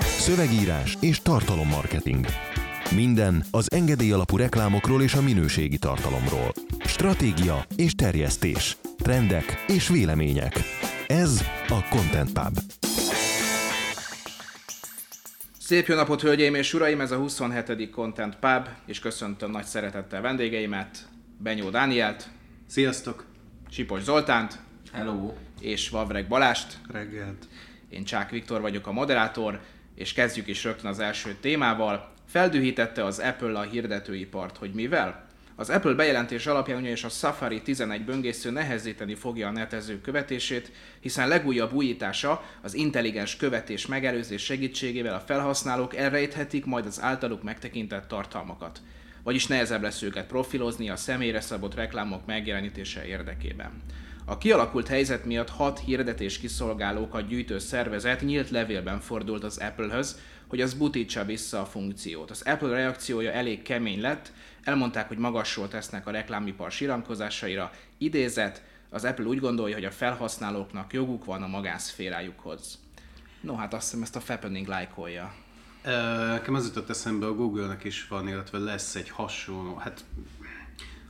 Szövegírás és tartalommarketing. Minden az engedély alapú reklámokról és a minőségi tartalomról. Stratégia és terjesztés. Trendek és vélemények. Ez a Content Pub. Szép jó napot, hölgyeim és uraim! Ez a 27. Content Pub, és köszöntöm nagy szeretettel vendégeimet, Benyó Dánielt, Sziasztok! Sipos Zoltánt, Hello! és Vavreg Balást. Reggelt! Én Csák Viktor vagyok a moderátor, és kezdjük is rögtön az első témával. Feldühítette az Apple a hirdetőipart, hogy mivel? Az Apple bejelentés alapján ugyanis a Safari 11 böngésző nehezíteni fogja a netező követését, hiszen legújabb újítása az intelligens követés megelőzés segítségével a felhasználók elrejthetik majd az általuk megtekintett tartalmakat. Vagyis nehezebb lesz őket profilozni a személyre szabott reklámok megjelenítése érdekében. A kialakult helyzet miatt hat hirdetés kiszolgálókat gyűjtő szervezet nyílt levélben fordult az Apple-höz, hogy az butítsa vissza a funkciót. Az Apple reakciója elég kemény lett, elmondták, hogy magasról tesznek a reklámipar siramkozásaira. Idézet, az Apple úgy gondolja, hogy a felhasználóknak joguk van a magánszférájukhoz. No hát azt hiszem ezt a Fappening lájkolja. Nekem az jutott eszembe, a Google-nek is van, illetve lesz egy hasonló, hát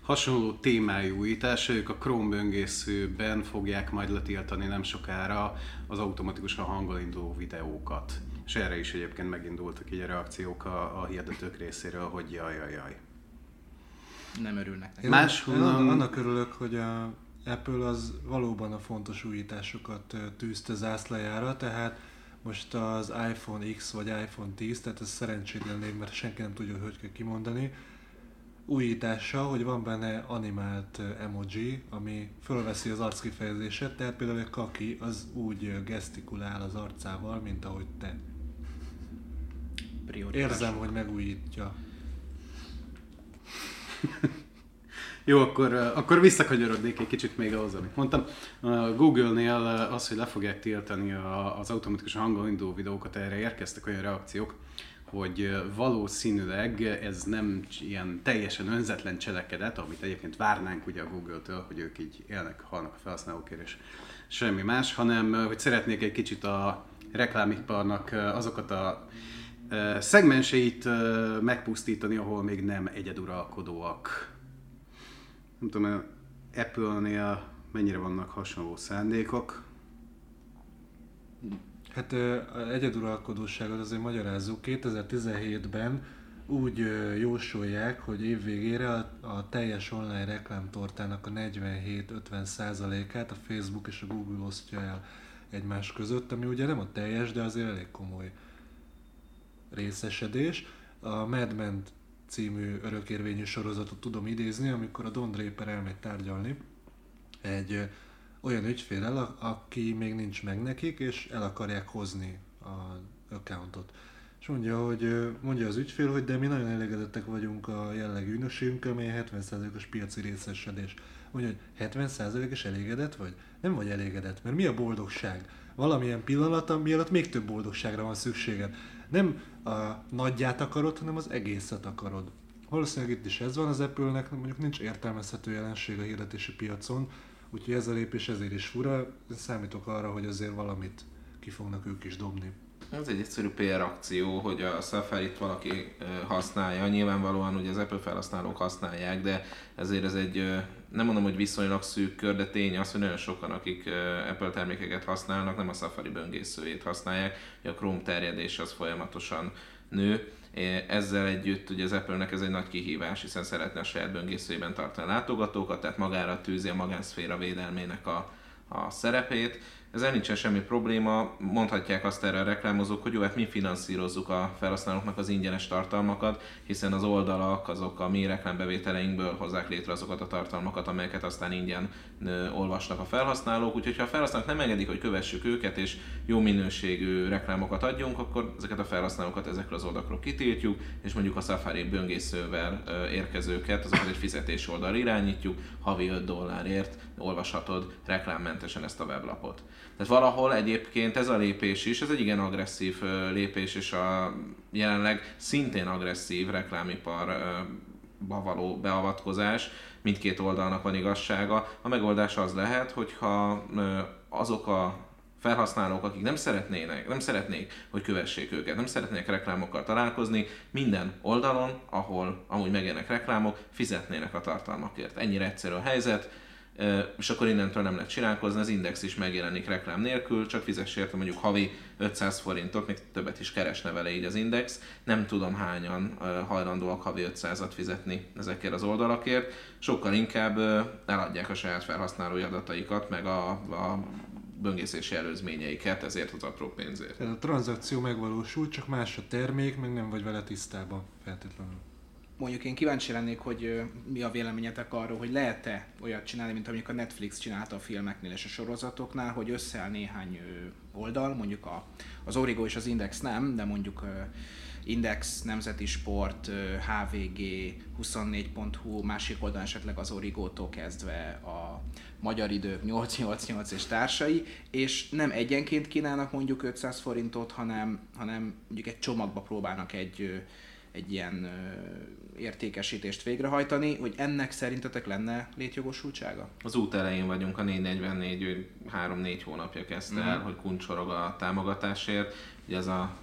hasonló témájú újítása, ők a Chrome böngészőben fogják majd letiltani nem sokára az automatikusan hanggal induló videókat. És erre is egyébként megindultak így a reakciók a, a hirdetők részéről, hogy jaj, jaj, jaj. Nem örülnek neki. Máshonnan- Én annak örülök, hogy a Apple az valóban a fontos újításokat tűzte zászlajára, tehát most az iPhone X vagy iPhone 10, tehát ez szerencsétlen név, mert senki nem tudja, hogy hogy kell kimondani, újítása, hogy van benne animált emoji, ami fölveszi az arckifejezéset, tehát például egy kaki az úgy gesztikulál az arcával, mint ahogy te. Prioritás. Érzem, hogy megújítja. Jó, akkor, akkor visszakanyarodnék egy kicsit még ahhoz, amit mondtam. A Google-nél az, hogy le fogják tiltani a, az automatikus hanggal induló videókat, erre érkeztek olyan reakciók, hogy valószínűleg ez nem ilyen teljesen önzetlen cselekedet, amit egyébként várnánk ugye a Google-től, hogy ők így élnek, halnak a felhasználókért, és semmi más, hanem hogy szeretnék egy kicsit a reklámiparnak azokat a szegmenseit megpusztítani, ahol még nem egyeduralkodóak nem tudom, Apple-nél mennyire vannak hasonló szándékok. Hát egyeduralkodóságot azért magyarázzuk. 2017-ben úgy jósolják, hogy év végére a, a teljes online reklámtortának a 47-50 százalékát a Facebook és a Google osztja el egymás között, ami ugye nem a teljes, de azért elég komoly részesedés. A Mad Men című örökérvényű sorozatot tudom idézni, amikor a Don Draper elmegy tárgyalni egy olyan ügyfélel, aki még nincs meg nekik, és el akarják hozni a accountot. És mondja, hogy mondja az ügyfél, hogy de mi nagyon elégedettek vagyunk a jelenlegi ügynökségünkkel, amely 70%-os piaci részesedés. Mondja, hogy 70%-os elégedett vagy? Nem vagy elégedett, mert mi a boldogság? Valamilyen pillanat, mielőtt még több boldogságra van szükséged. Nem a nagyját akarod, hanem az egészet akarod. Valószínűleg itt is ez van az Apple-nek, mondjuk nincs értelmezhető jelenség a hirdetési piacon, úgyhogy ez a lépés ezért is fura. Számítok arra, hogy azért valamit ki fognak ők is dobni. Ez egy egyszerű PR akció, hogy a Safari-t valaki használja. Nyilvánvalóan ugye az Apple felhasználók használják, de ezért ez egy, nem mondom, hogy viszonylag szűk kör, de tény az, hogy nagyon sokan, akik Apple termékeket használnak, nem a Safari böngészőjét használják, hogy a Chrome terjedés az folyamatosan nő. Ezzel együtt ugye az Apple-nek ez egy nagy kihívás, hiszen szeretne a saját böngészőjében tartani a látogatókat, tehát magára tűzi a magánszféra védelmének a, a szerepét. Ezzel nincsen semmi probléma, mondhatják azt erre a reklámozók, hogy jó, hát mi finanszírozzuk a felhasználóknak az ingyenes tartalmakat, hiszen az oldalak azok a mi reklámbevételeinkből hozzák létre azokat a tartalmakat, amelyeket aztán ingyen ö, olvasnak a felhasználók, úgyhogy ha a felhasználók nem engedik, hogy kövessük őket és jó minőségű reklámokat adjunk, akkor ezeket a felhasználókat ezekről az oldalakról kitiltjuk, és mondjuk a Safari böngészővel ö, érkezőket, azokat egy fizetés oldalra irányítjuk, havi 5 dollárért olvashatod reklámmentesen ezt a weblapot. Tehát valahol egyébként ez a lépés is, ez egy igen agresszív lépés, és a jelenleg szintén agresszív reklámiparba való beavatkozás, mindkét oldalnak van igazsága. A megoldás az lehet, hogyha azok a felhasználók, akik nem szeretnének, nem szeretnék, hogy kövessék őket, nem szeretnék reklámokkal találkozni, minden oldalon, ahol amúgy megjelennek reklámok, fizetnének a tartalmakért. Ennyire egyszerű a helyzet, és akkor innentől nem lehet csinálkozni, az Index is megjelenik reklám nélkül, csak fizess érte mondjuk havi 500 forintot, még többet is keresne vele így az Index. Nem tudom hányan hajlandóak havi 500-at fizetni ezekért az oldalakért, sokkal inkább eladják a saját felhasználói adataikat, meg a, a böngészési előzményeiket, ezért az apró pénzért. Tehát a tranzakció megvalósul, csak más a termék, meg nem vagy vele tisztában feltétlenül. Mondjuk én kíváncsi lennék, hogy mi a véleményetek arról, hogy lehet-e olyat csinálni, mint amik a Netflix csinálta a filmeknél és a sorozatoknál, hogy összeáll néhány oldal, mondjuk a, az Origo és az Index nem, de mondjuk Index, Nemzeti Sport, HVG, 24.hu, másik oldalon esetleg az Origótól kezdve a Magyar Idők, 888 és társai, és nem egyenként kínálnak mondjuk 500 forintot, hanem, hanem mondjuk egy csomagba próbálnak egy, egy ilyen értékesítést végrehajtani, hogy ennek szerintetek lenne létjogosultsága? Az út elején vagyunk, a 444 3-4 hónapja kezdte mm-hmm. el, hogy kuncsorog a támogatásért. Ugye ez a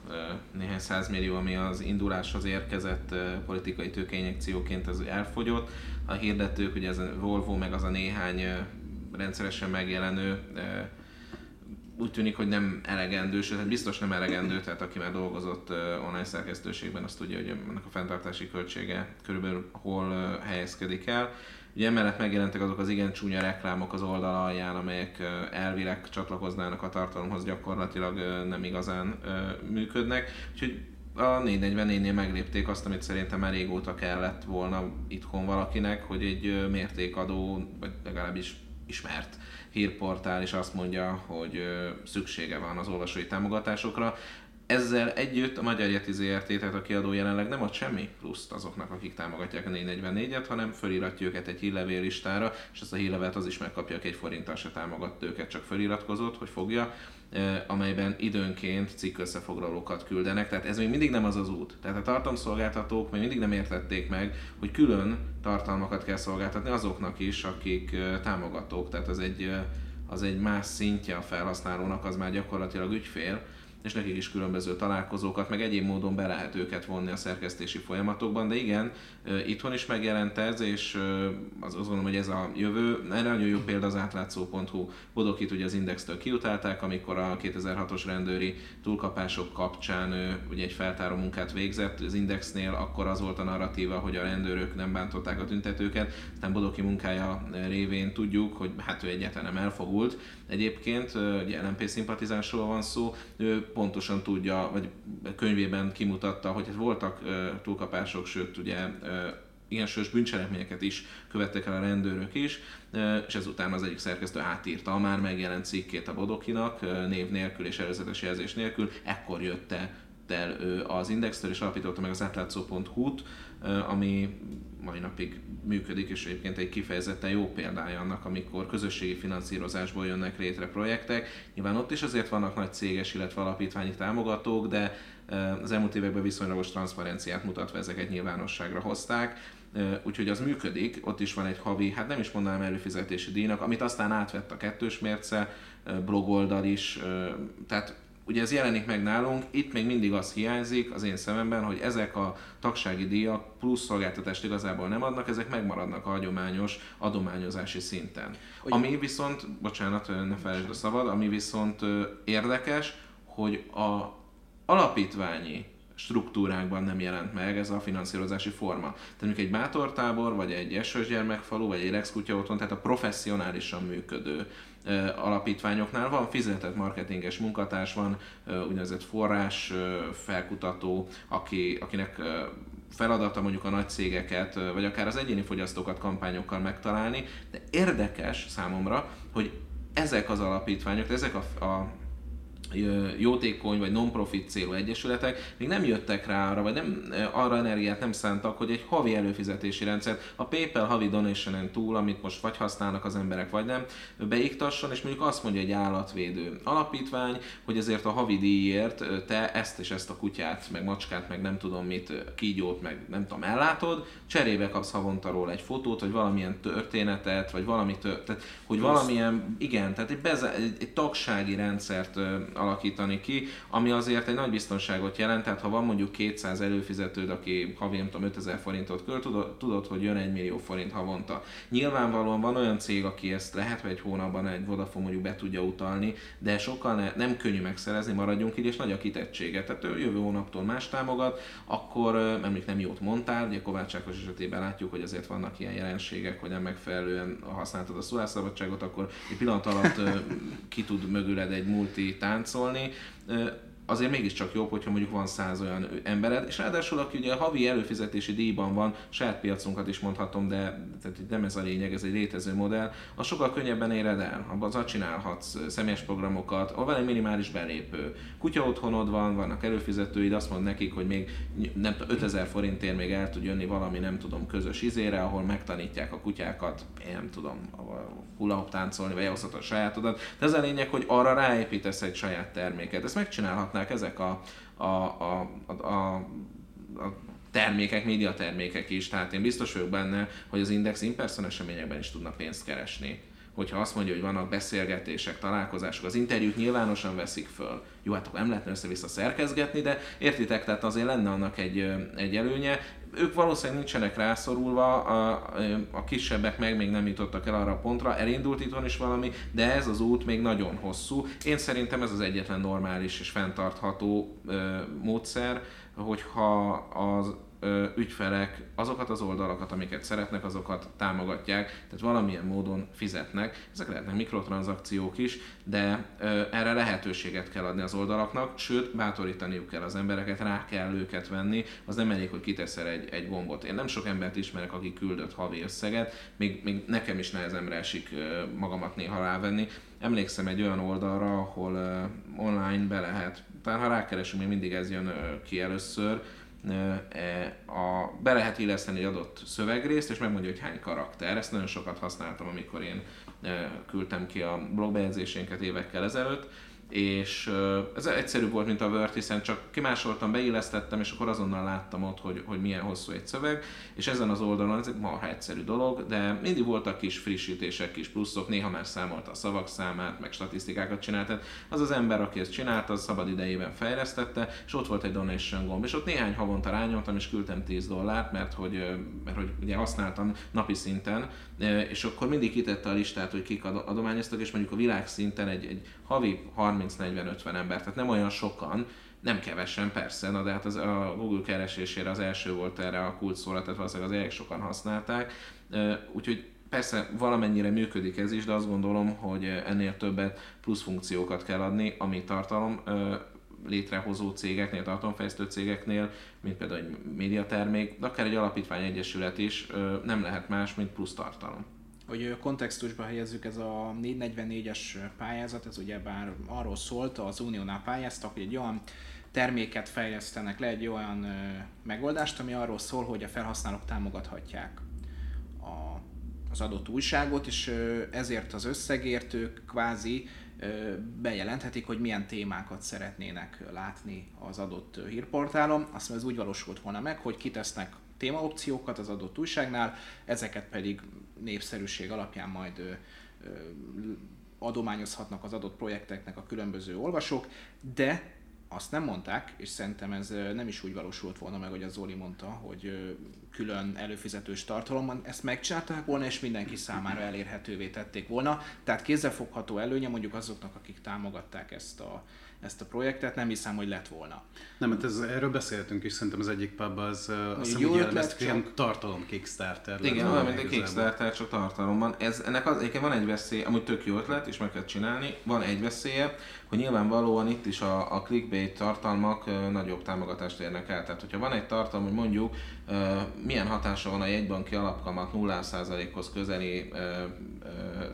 néhány százmillió, ami az induláshoz érkezett politikai tőkeinjekcióként, ez elfogyott. A hirdetők, ugye ez a Volvo, meg az a néhány rendszeresen megjelenő úgy tűnik, hogy nem elegendő, sőt, hát biztos nem elegendő, tehát aki már dolgozott online szerkesztőségben, azt tudja, hogy ennek a fenntartási költsége körülbelül hol helyezkedik el. Ugye emellett megjelentek azok az igen csúnya reklámok az oldal alján, amelyek elvileg csatlakoznának a tartalomhoz, gyakorlatilag nem igazán működnek. Úgyhogy a 444-nél meglépték azt, amit szerintem már régóta kellett volna itthon valakinek, hogy egy mértékadó, vagy legalábbis ismert hírportál is azt mondja, hogy szüksége van az olvasói támogatásokra. Ezzel együtt a Magyar Yeti ZRT, tehát a kiadó jelenleg nem ad semmi pluszt azoknak, akik támogatják a 444-et, hanem föliratja őket egy hírlevél listára, és ezt a hírlevelet az is megkapja, aki egy forinttal se támogatta őket, csak feliratkozott, hogy fogja amelyben időnként cikk összefoglalókat küldenek, tehát ez még mindig nem az az út. Tehát a tartalomszolgáltatók még mindig nem értették meg, hogy külön tartalmakat kell szolgáltatni azoknak is, akik támogatók, tehát az egy, az egy más szintje a felhasználónak, az már gyakorlatilag ügyfél, és nekik is különböző találkozókat, meg egyéb módon be lehet őket vonni a szerkesztési folyamatokban, de igen, itthon is megjelent ez, és az, azt gondolom, hogy ez a jövő. Erre nagyon jó példa az átlátszó.hu. Bodokit ugye az Indextől kiutálták, amikor a 2006-os rendőri túlkapások kapcsán ugye egy feltáró munkát végzett. Az Indexnél akkor az volt a narratíva, hogy a rendőrök nem bántották a tüntetőket, aztán Bodoki munkája révén tudjuk, hogy hát ő egyáltalán nem elfogult. Egyébként, ugye LNP szimpatizánsról van szó, ő pontosan tudja, vagy könyvében kimutatta, hogy voltak túlkapások, sőt ugye ilyen sős bűncselekményeket is követtek el a rendőrök is, és ezután az egyik szerkesztő átírta a már megjelent cikkét a Bodokinak, név nélkül és előzetes jelzés nélkül, ekkor jött el az Indextől, és alapította meg az átlátszó.hu-t, ami mai napig működik, és egyébként egy kifejezetten jó példája annak, amikor közösségi finanszírozásból jönnek létre projektek. Nyilván ott is azért vannak nagy céges, illetve alapítványi támogatók, de az elmúlt években viszonylagos transzparenciát mutatva ezeket nyilvánosságra hozták úgyhogy az működik, ott is van egy havi, hát nem is mondanám előfizetési díjnak, amit aztán átvett a kettős mérce, blogoldal is, tehát ugye ez jelenik meg nálunk, itt még mindig az hiányzik az én szememben, hogy ezek a tagsági díjak plusz szolgáltatást igazából nem adnak, ezek megmaradnak a hagyományos adományozási szinten. Ugye? Ami viszont, bocsánat, ne felejtsd a szabad, ami viszont érdekes, hogy a alapítványi struktúrákban nem jelent meg ez a finanszírozási forma. Tehát mondjuk egy bátortábor, vagy egy esős gyermekfalu, vagy egy Rex kutya otthon, tehát a professzionálisan működő alapítványoknál. Van fizetett marketinges munkatárs, van úgynevezett forrás felkutató, aki, akinek feladata mondjuk a nagy cégeket, vagy akár az egyéni fogyasztókat kampányokkal megtalálni, de érdekes számomra, hogy ezek az alapítványok, ezek a, a jótékony vagy non-profit célú egyesületek még nem jöttek rá arra, vagy nem, arra energiát nem szántak, hogy egy havi előfizetési rendszert, a PayPal havi donation túl, amit most vagy használnak az emberek, vagy nem, beiktasson, és mondjuk azt mondja egy állatvédő alapítvány, hogy ezért a havi díjért te ezt és ezt a kutyát, meg macskát, meg nem tudom mit, kígyót, meg nem tudom, ellátod, cserébe kapsz havonta róla egy fotót, vagy valamilyen történetet, vagy valami tört, tehát, hogy valamilyen, igen, tehát egy, beze, egy, egy tagsági rendszert alakítani ki, ami azért egy nagy biztonságot jelent, tehát ha van mondjuk 200 előfizetőd, aki havi nem tudom 5000 forintot költ, tudod, tudod, hogy jön 1 millió forint havonta. Nyilvánvalóan van olyan cég, aki ezt lehet, hogy egy hónapban egy Vodafone mondjuk be tudja utalni, de sokkal ne, nem könnyű megszerezni, maradjunk így, és nagy a kitettsége. Tehát ő jövő hónaptól más támogat, akkor emlék nem jót mondtál, ugye Kovács Ákos esetében látjuk, hogy azért vannak ilyen jelenségek, hogy nem megfelelően használtad a szólásszabadságot, akkor egy pillanat alatt ki tud mögüled egy multi táncolni azért mégiscsak jobb, hogyha mondjuk van száz olyan embered, és ráadásul aki ugye a havi előfizetési díjban van, saját piacunkat is mondhatom, de tehát nem ez a lényeg, ez egy létező modell, az sokkal könnyebben éred el. Abban csinálhatsz személyes programokat, ahol van egy minimális belépő. Kutya otthonod van, vannak előfizetőid, azt mond nekik, hogy még nem 5000 forintért még el tud jönni valami, nem tudom, közös izére, ahol megtanítják a kutyákat, én nem tudom, hula táncolni, vagy elhozhatod a sajátodat. De ez a lényeg, hogy arra ráépítesz egy saját terméket. Ezt megcsinálhatnák ezek a, a, a, a, a, termékek, médiatermékek is, tehát én biztos vagyok benne, hogy az Index in-person eseményekben is tudna pénzt keresni hogyha azt mondja, hogy vannak beszélgetések, találkozások, az interjút nyilvánosan veszik föl. Jó, hát akkor nem lehetne össze-vissza szerkezgetni, de értitek, tehát azért lenne annak egy, egy előnye. Ők valószínűleg nincsenek rászorulva, a, a kisebbek meg még nem jutottak el arra a pontra, elindult itthon is valami, de ez az út még nagyon hosszú. Én szerintem ez az egyetlen normális és fenntartható ö, módszer, hogyha az ügyfelek azokat az oldalakat, amiket szeretnek, azokat támogatják, tehát valamilyen módon fizetnek. Ezek lehetnek mikrotranszakciók is, de erre lehetőséget kell adni az oldalaknak, sőt, bátorítaniuk kell az embereket, rá kell őket venni, az nem elég, hogy kiteszel egy, egy gombot. Én nem sok embert ismerek, aki küldött havi összeget, még, még nekem is nehezemre esik magamat néha rávenni. Emlékszem egy olyan oldalra, ahol online be lehet, talán ha rákeresünk, még mindig ez jön ki először, a, be lehet illeszteni egy adott szövegrészt, és megmondja, hogy hány karakter. Ezt nagyon sokat használtam, amikor én küldtem ki a blogbejegyzésénket évekkel ezelőtt, és ez egyszerű volt, mint a Word, hiszen csak kimásoltam, beillesztettem, és akkor azonnal láttam ott, hogy, hogy milyen hosszú egy szöveg, és ezen az oldalon ez egy marha egyszerű dolog, de mindig voltak kis frissítések, kis pluszok, néha már számolta a szavak számát, meg statisztikákat csinált. Tehát az az ember, aki ezt csinálta, az szabad idejében fejlesztette, és ott volt egy donation gomb, és ott néhány havonta rányomtam, és küldtem 10 dollárt, mert hogy, mert hogy ugye használtam napi szinten, és akkor mindig kitette a listát, hogy kik adományoztak, és mondjuk a világ szinten egy, egy havi 30-40-50 ember, tehát nem olyan sokan, nem kevesen persze, na de hát az, a Google keresésére az első volt erre a kult szóra, tehát valószínűleg az elég sokan használták, úgyhogy persze valamennyire működik ez is, de azt gondolom, hogy ennél többet plusz funkciókat kell adni, ami tartalom létrehozó cégeknél, tartalomfejlesztő cégeknél, mint például egy médiatermék, de akár egy alapítvány egyesület is nem lehet más, mint plusz tartalom. Hogy kontextusba helyezzük, ez a 444-es pályázat, ez ugye bár arról szólt, az Uniónál pályáztak, hogy egy olyan terméket fejlesztenek le, egy olyan megoldást, ami arról szól, hogy a felhasználók támogathatják az adott újságot, és ezért az összegért ők kvázi bejelenthetik, hogy milyen témákat szeretnének látni az adott hírportálon. Azt ez úgy valósult volna meg, hogy kitesznek témaopciókat az adott újságnál, ezeket pedig népszerűség alapján majd adományozhatnak az adott projekteknek a különböző olvasók, de azt nem mondták, és szerintem ez nem is úgy valósult volna meg, hogy az Zoli mondta, hogy külön előfizetős tartalomban ezt megcsinálták volna, és mindenki számára elérhetővé tették volna. Tehát kézzelfogható előnye mondjuk azoknak, akik támogatták ezt a, ezt a projektet, nem hiszem, hogy lett volna. Nem, hát ez, erről beszéltünk is, szerintem az egyik pub az azt hiszem, hogy csak... ilyen tartalom Kickstarter. Igen, olyan, mint egy Kickstarter, csak tartalomban. Ez, ennek az, egyébként van egy veszély, amúgy tök jó ötlet, és meg kell csinálni, van egy veszélye, hogy nyilvánvalóan itt is a, a clickbait tartalmak ö, nagyobb támogatást érnek el. Tehát, hogyha van egy tartalom, hogy mondjuk ö, milyen hatása van a jegybanki alapkamat 0%-hoz közeli ö, ö,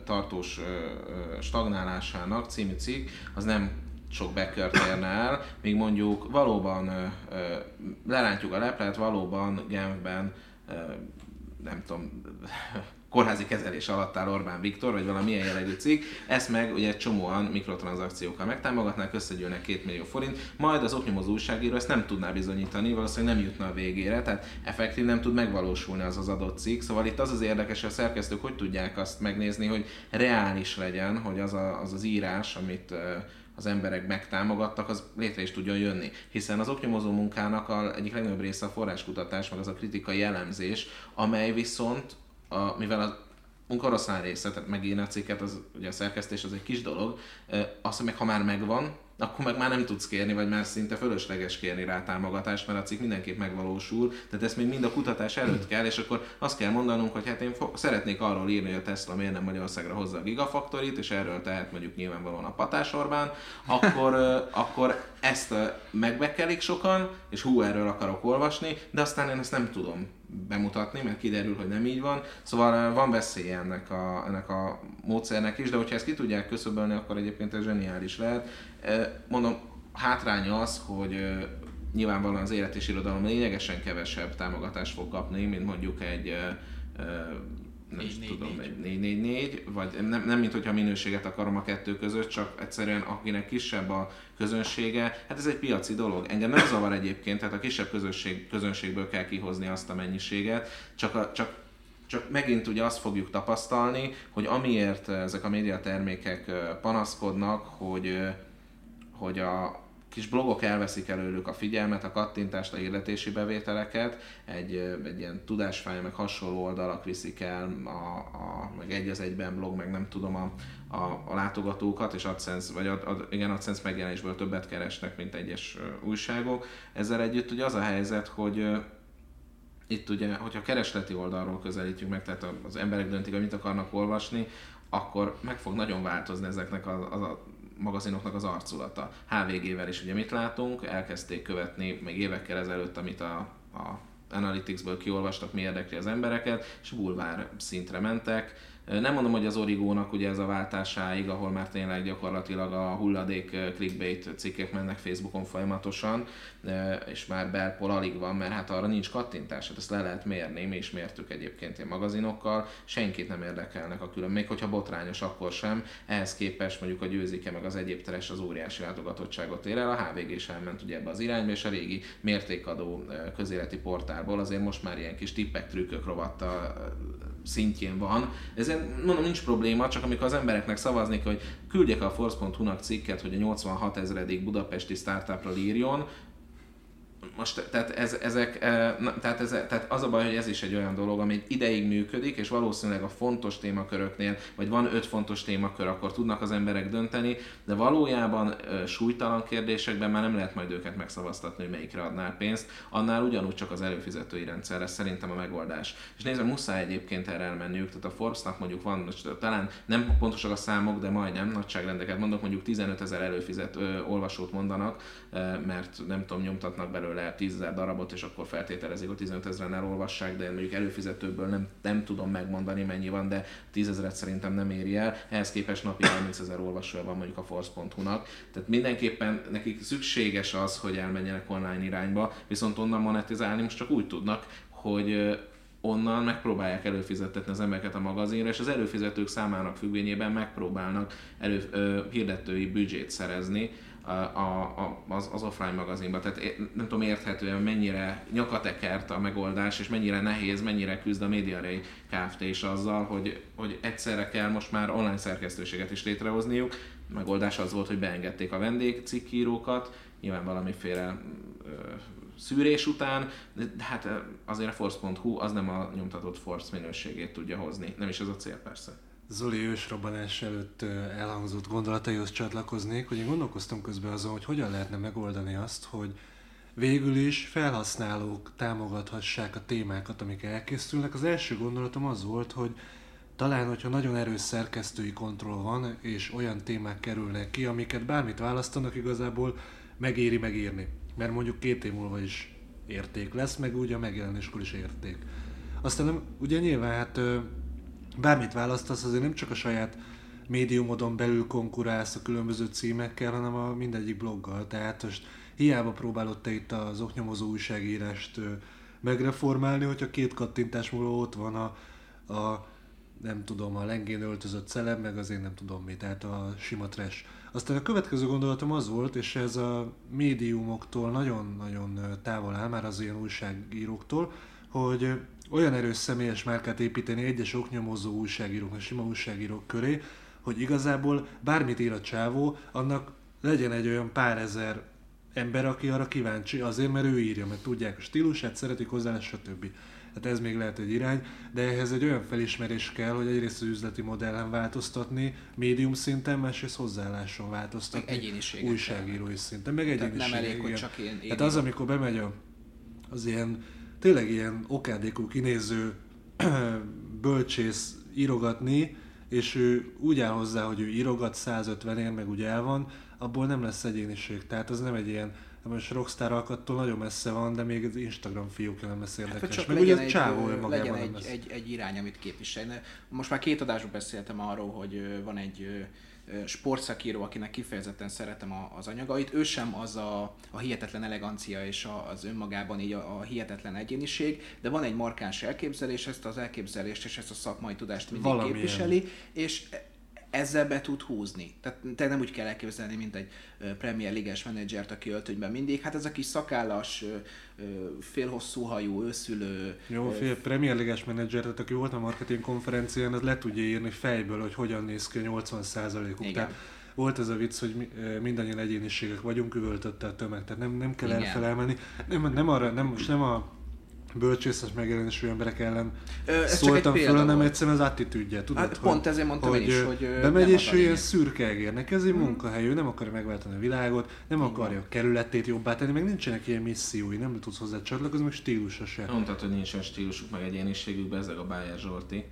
tartós ö, stagnálásának című cikk, az nem sok backert érne el, míg mondjuk valóban ö, a leplet, valóban Genfben nem tudom, kórházi kezelés alatt áll Orbán Viktor, vagy valamilyen jellegű cikk, ezt meg ugye csomóan mikrotranszakciókkal megtámogatnák, összegyűlnek 2 millió forint, majd az oknyomozó újságíró ezt nem tudná bizonyítani, valószínűleg nem jutna a végére, tehát effektív nem tud megvalósulni az az adott cikk. Szóval itt az az érdekes, hogy a szerkesztők hogy tudják azt megnézni, hogy reális legyen, hogy az a, az, az írás, amit az emberek megtámogattak, az létre is tudjon jönni. Hiszen az oknyomozó munkának a egyik legnagyobb része a forráskutatás, meg az a kritikai elemzés, amely viszont a, mivel a munkoroszlán része, tehát megírni a cikket, az, ugye a szerkesztés az egy kis dolog, azt meg ha már megvan, akkor meg már nem tudsz kérni, vagy már szinte fölösleges kérni rá támogatást, mert a cikk mindenképp megvalósul, tehát ezt még mind a kutatás előtt kell, és akkor azt kell mondanunk, hogy hát én fog, szeretnék arról írni, hogy a Tesla miért nem Magyarországra hozza a gigafaktorit, és erről tehet mondjuk nyilvánvalóan a Patás Orbán, akkor, akkor ezt megbekelik sokan, és hú, erről akarok olvasni, de aztán én ezt nem tudom bemutatni, mert kiderül, hogy nem így van. Szóval van veszélye ennek a, ennek a módszernek is, de hogyha ezt ki tudják köszöbölni, akkor egyébként ez zseniális lehet. Mondom, hátránya az, hogy nyilvánvalóan az élet és irodalom lényegesen kevesebb támogatást fog kapni, mint mondjuk egy nem is tudom, egy 444, vagy nem, nem mint hogyha minőséget akarom a kettő között, csak egyszerűen akinek kisebb a közönsége, hát ez egy piaci dolog. Engem nem zavar egyébként, tehát a kisebb közönség, közönségből kell kihozni azt a mennyiséget, csak, a, csak csak megint ugye azt fogjuk tapasztalni, hogy amiért ezek a médiatermékek panaszkodnak, hogy, hogy a, kis blogok elveszik előlük a figyelmet, a kattintást, a hirdetési bevételeket, egy, egy ilyen tudásfáj, meg hasonló oldalak viszik el, a, a, meg egy az egyben blog, meg nem tudom a, a, a látogatókat, és AdSense, vagy ad, ad, igen, AdSense megjelenésből többet keresnek, mint egyes újságok. Ezzel együtt ugye az a helyzet, hogy itt ugye, hogyha keresleti oldalról közelítjük meg, tehát az emberek döntik, hogy mit akarnak olvasni, akkor meg fog nagyon változni ezeknek az, az a magazinoknak az arculata. HVG-vel is ugye mit látunk, elkezdték követni még évekkel ezelőtt, amit a, a Analytics-ből kiolvastak, mi érdekli az embereket, és bulvár szintre mentek nem mondom, hogy az Origónak ugye ez a váltásáig, ahol már tényleg gyakorlatilag a hulladék clickbait cikkek mennek Facebookon folyamatosan, és már belpol alig van, mert hát arra nincs kattintás, hát ezt le lehet mérni, mi is mértük egyébként ilyen magazinokkal, senkit nem érdekelnek a külön, még hogyha botrányos, akkor sem, ehhez képest mondjuk a győzike meg az egyéb teres az óriási látogatottságot ér el, a HVG is elment ugye ebbe az irányba, és a régi mértékadó közéleti portálból azért most már ilyen kis tippek, trükkök rovatta szintjén van. Ezért mondom, nincs probléma, csak amikor az embereknek szavazni hogy küldjek a Force.hu-nak cikket, hogy a 86 ezredik budapesti startupról írjon, most tehát, ez, ezek, e, na, tehát, ez, tehát az a baj, hogy ez is egy olyan dolog, ami ideig működik, és valószínűleg a fontos témaköröknél, vagy van öt fontos témakör, akkor tudnak az emberek dönteni, de valójában e, súlytalan kérdésekben már nem lehet majd őket megszavaztatni, hogy melyikre adnál pénzt, annál ugyanúgy csak az előfizetői rendszerre szerintem a megoldás. És nézve, muszáj egyébként erre elmenniük, tehát a Forbes-nak mondjuk van, most talán nem pontosak a számok, de majdnem nagyságrendeket mondok, mondjuk 15 ezer előfizető olvasót mondanak, e, mert nem tudom, nyomtatnak belőle el 10 ezer darabot, és akkor feltételezik, hogy 15 ezeren elolvassák, de mondjuk előfizetőből nem, nem tudom megmondani mennyi van, de 10 ezeret szerintem nem éri el. Ehhez képest napi 30 ezer olvasója van mondjuk a Force.hu-nak. Tehát mindenképpen nekik szükséges az, hogy elmenjenek online irányba, viszont onnan monetizálni most csak úgy tudnak, hogy onnan megpróbálják előfizetetni az embereket a magazinra, és az előfizetők számának függvényében megpróbálnak elő, ö, hirdetői büdzsét szerezni, a, a, az, az offline magazinban. Tehát nem tudom érthetően mennyire nyakatekert a megoldás, és mennyire nehéz, mennyire küzd a MediaRay Kft. is azzal, hogy, hogy egyszerre kell most már online szerkesztőséget is létrehozniuk. A megoldás az volt, hogy beengedték a vendégcikkírókat, nyilván valamiféle ö, szűrés után, de hát azért a Force.hu az nem a nyomtatott Force minőségét tudja hozni. Nem is ez a cél persze. Zoli ősrobbanás előtt elhangzott gondolataihoz csatlakoznék, hogy én gondolkoztam közben azon, hogy hogyan lehetne megoldani azt, hogy végül is felhasználók támogathassák a témákat, amik elkészülnek. Az első gondolatom az volt, hogy talán, hogyha nagyon erős szerkesztői kontroll van, és olyan témák kerülnek ki, amiket bármit választanak, igazából megéri megírni. Mert mondjuk két év múlva is érték lesz, meg úgy a megjelenéskor is érték. Aztán ugye nyilván hát bármit választasz, azért nem csak a saját médiumodon belül konkurálsz a különböző címekkel, hanem a mindegyik bloggal. Tehát most hiába próbálod te itt az oknyomozó újságírást megreformálni, hogyha két kattintás múlva ott van a, a nem tudom, a lengén öltözött celeb, meg azért nem tudom mi, tehát a sima trash. Aztán a következő gondolatom az volt, és ez a médiumoktól nagyon-nagyon távol áll, már az ilyen újságíróktól, hogy olyan erős személyes márkát építeni egyes oknyomozó újságírók, sima újságírók köré, hogy igazából bármit ír a csávó, annak legyen egy olyan pár ezer ember, aki arra kíváncsi, azért, mert ő írja, mert tudják a stílusát, szeretik hozzá, stb. Hát ez még lehet egy irány, de ehhez egy olyan felismerés kell, hogy egyrészt az üzleti modellen változtatni, médium szinten, másrészt hozzáálláson változtatni, újságírói szinten, meg egyéniséget. Nem elég, hogy csak én, én Hát az, amikor bemegy a, az ilyen, tényleg ilyen okádékú kinéző bölcsész írogatni, és ő úgy áll hozzá, hogy ő írogat 150 ér, meg úgy el van, abból nem lesz egyéniség. Tehát az nem egy ilyen most rockstar alkattól nagyon messze van, de még az Instagram fiúk nem lesz érdekes. Hát, csak Meg legyen ugye egy, csávó legyen egy, egy, egy, irány, amit képvisel. Most már két adásban beszéltem arról, hogy van egy sportszakíró, akinek kifejezetten szeretem az anyagait, ő sem az a, a hihetetlen elegancia és a, az önmagában így a, a hihetetlen egyéniség, de van egy markáns elképzelés, ezt az elképzelést és ezt a szakmai tudást mindig Valamilyen. képviseli, és ezzel be tud húzni. Tehát te nem úgy kell elképzelni, mint egy Premier Ligás menedzsert, aki öltönyben mindig. Hát ez a kis szakállas, félhosszú hajú, őszülő... Jó, fél Premier Ligás menedzser, tehát aki volt a marketing konferencián, az le tudja írni fejből, hogy hogyan néz ki a 80%-uk. Tehát volt ez a vicc, hogy mindannyian egyéniségek vagyunk, üvöltötte a tömeg, tehát nem, nem kell elfelelni. Nem, nem, arra, nem, most nem a bölcsészes megjelenésű emberek ellen Ö, szóltam föl, hanem egyszerűen az attitűdje, tudod? Hát, hogy, pont ezért mondtam hogy, én is, hogy bemegy és ő ilyen szürke egérnek, ez egy hmm. munkahely, ő nem akarja megváltani a világot, nem akarja a kerületét jobbá tenni, meg nincsenek ilyen missziói, nem tudsz hozzá csatlakozni, meg stílusa se. Mondtad, hogy nincsen stílusuk, meg egyéniségük, ezek a Bájer Zsolti.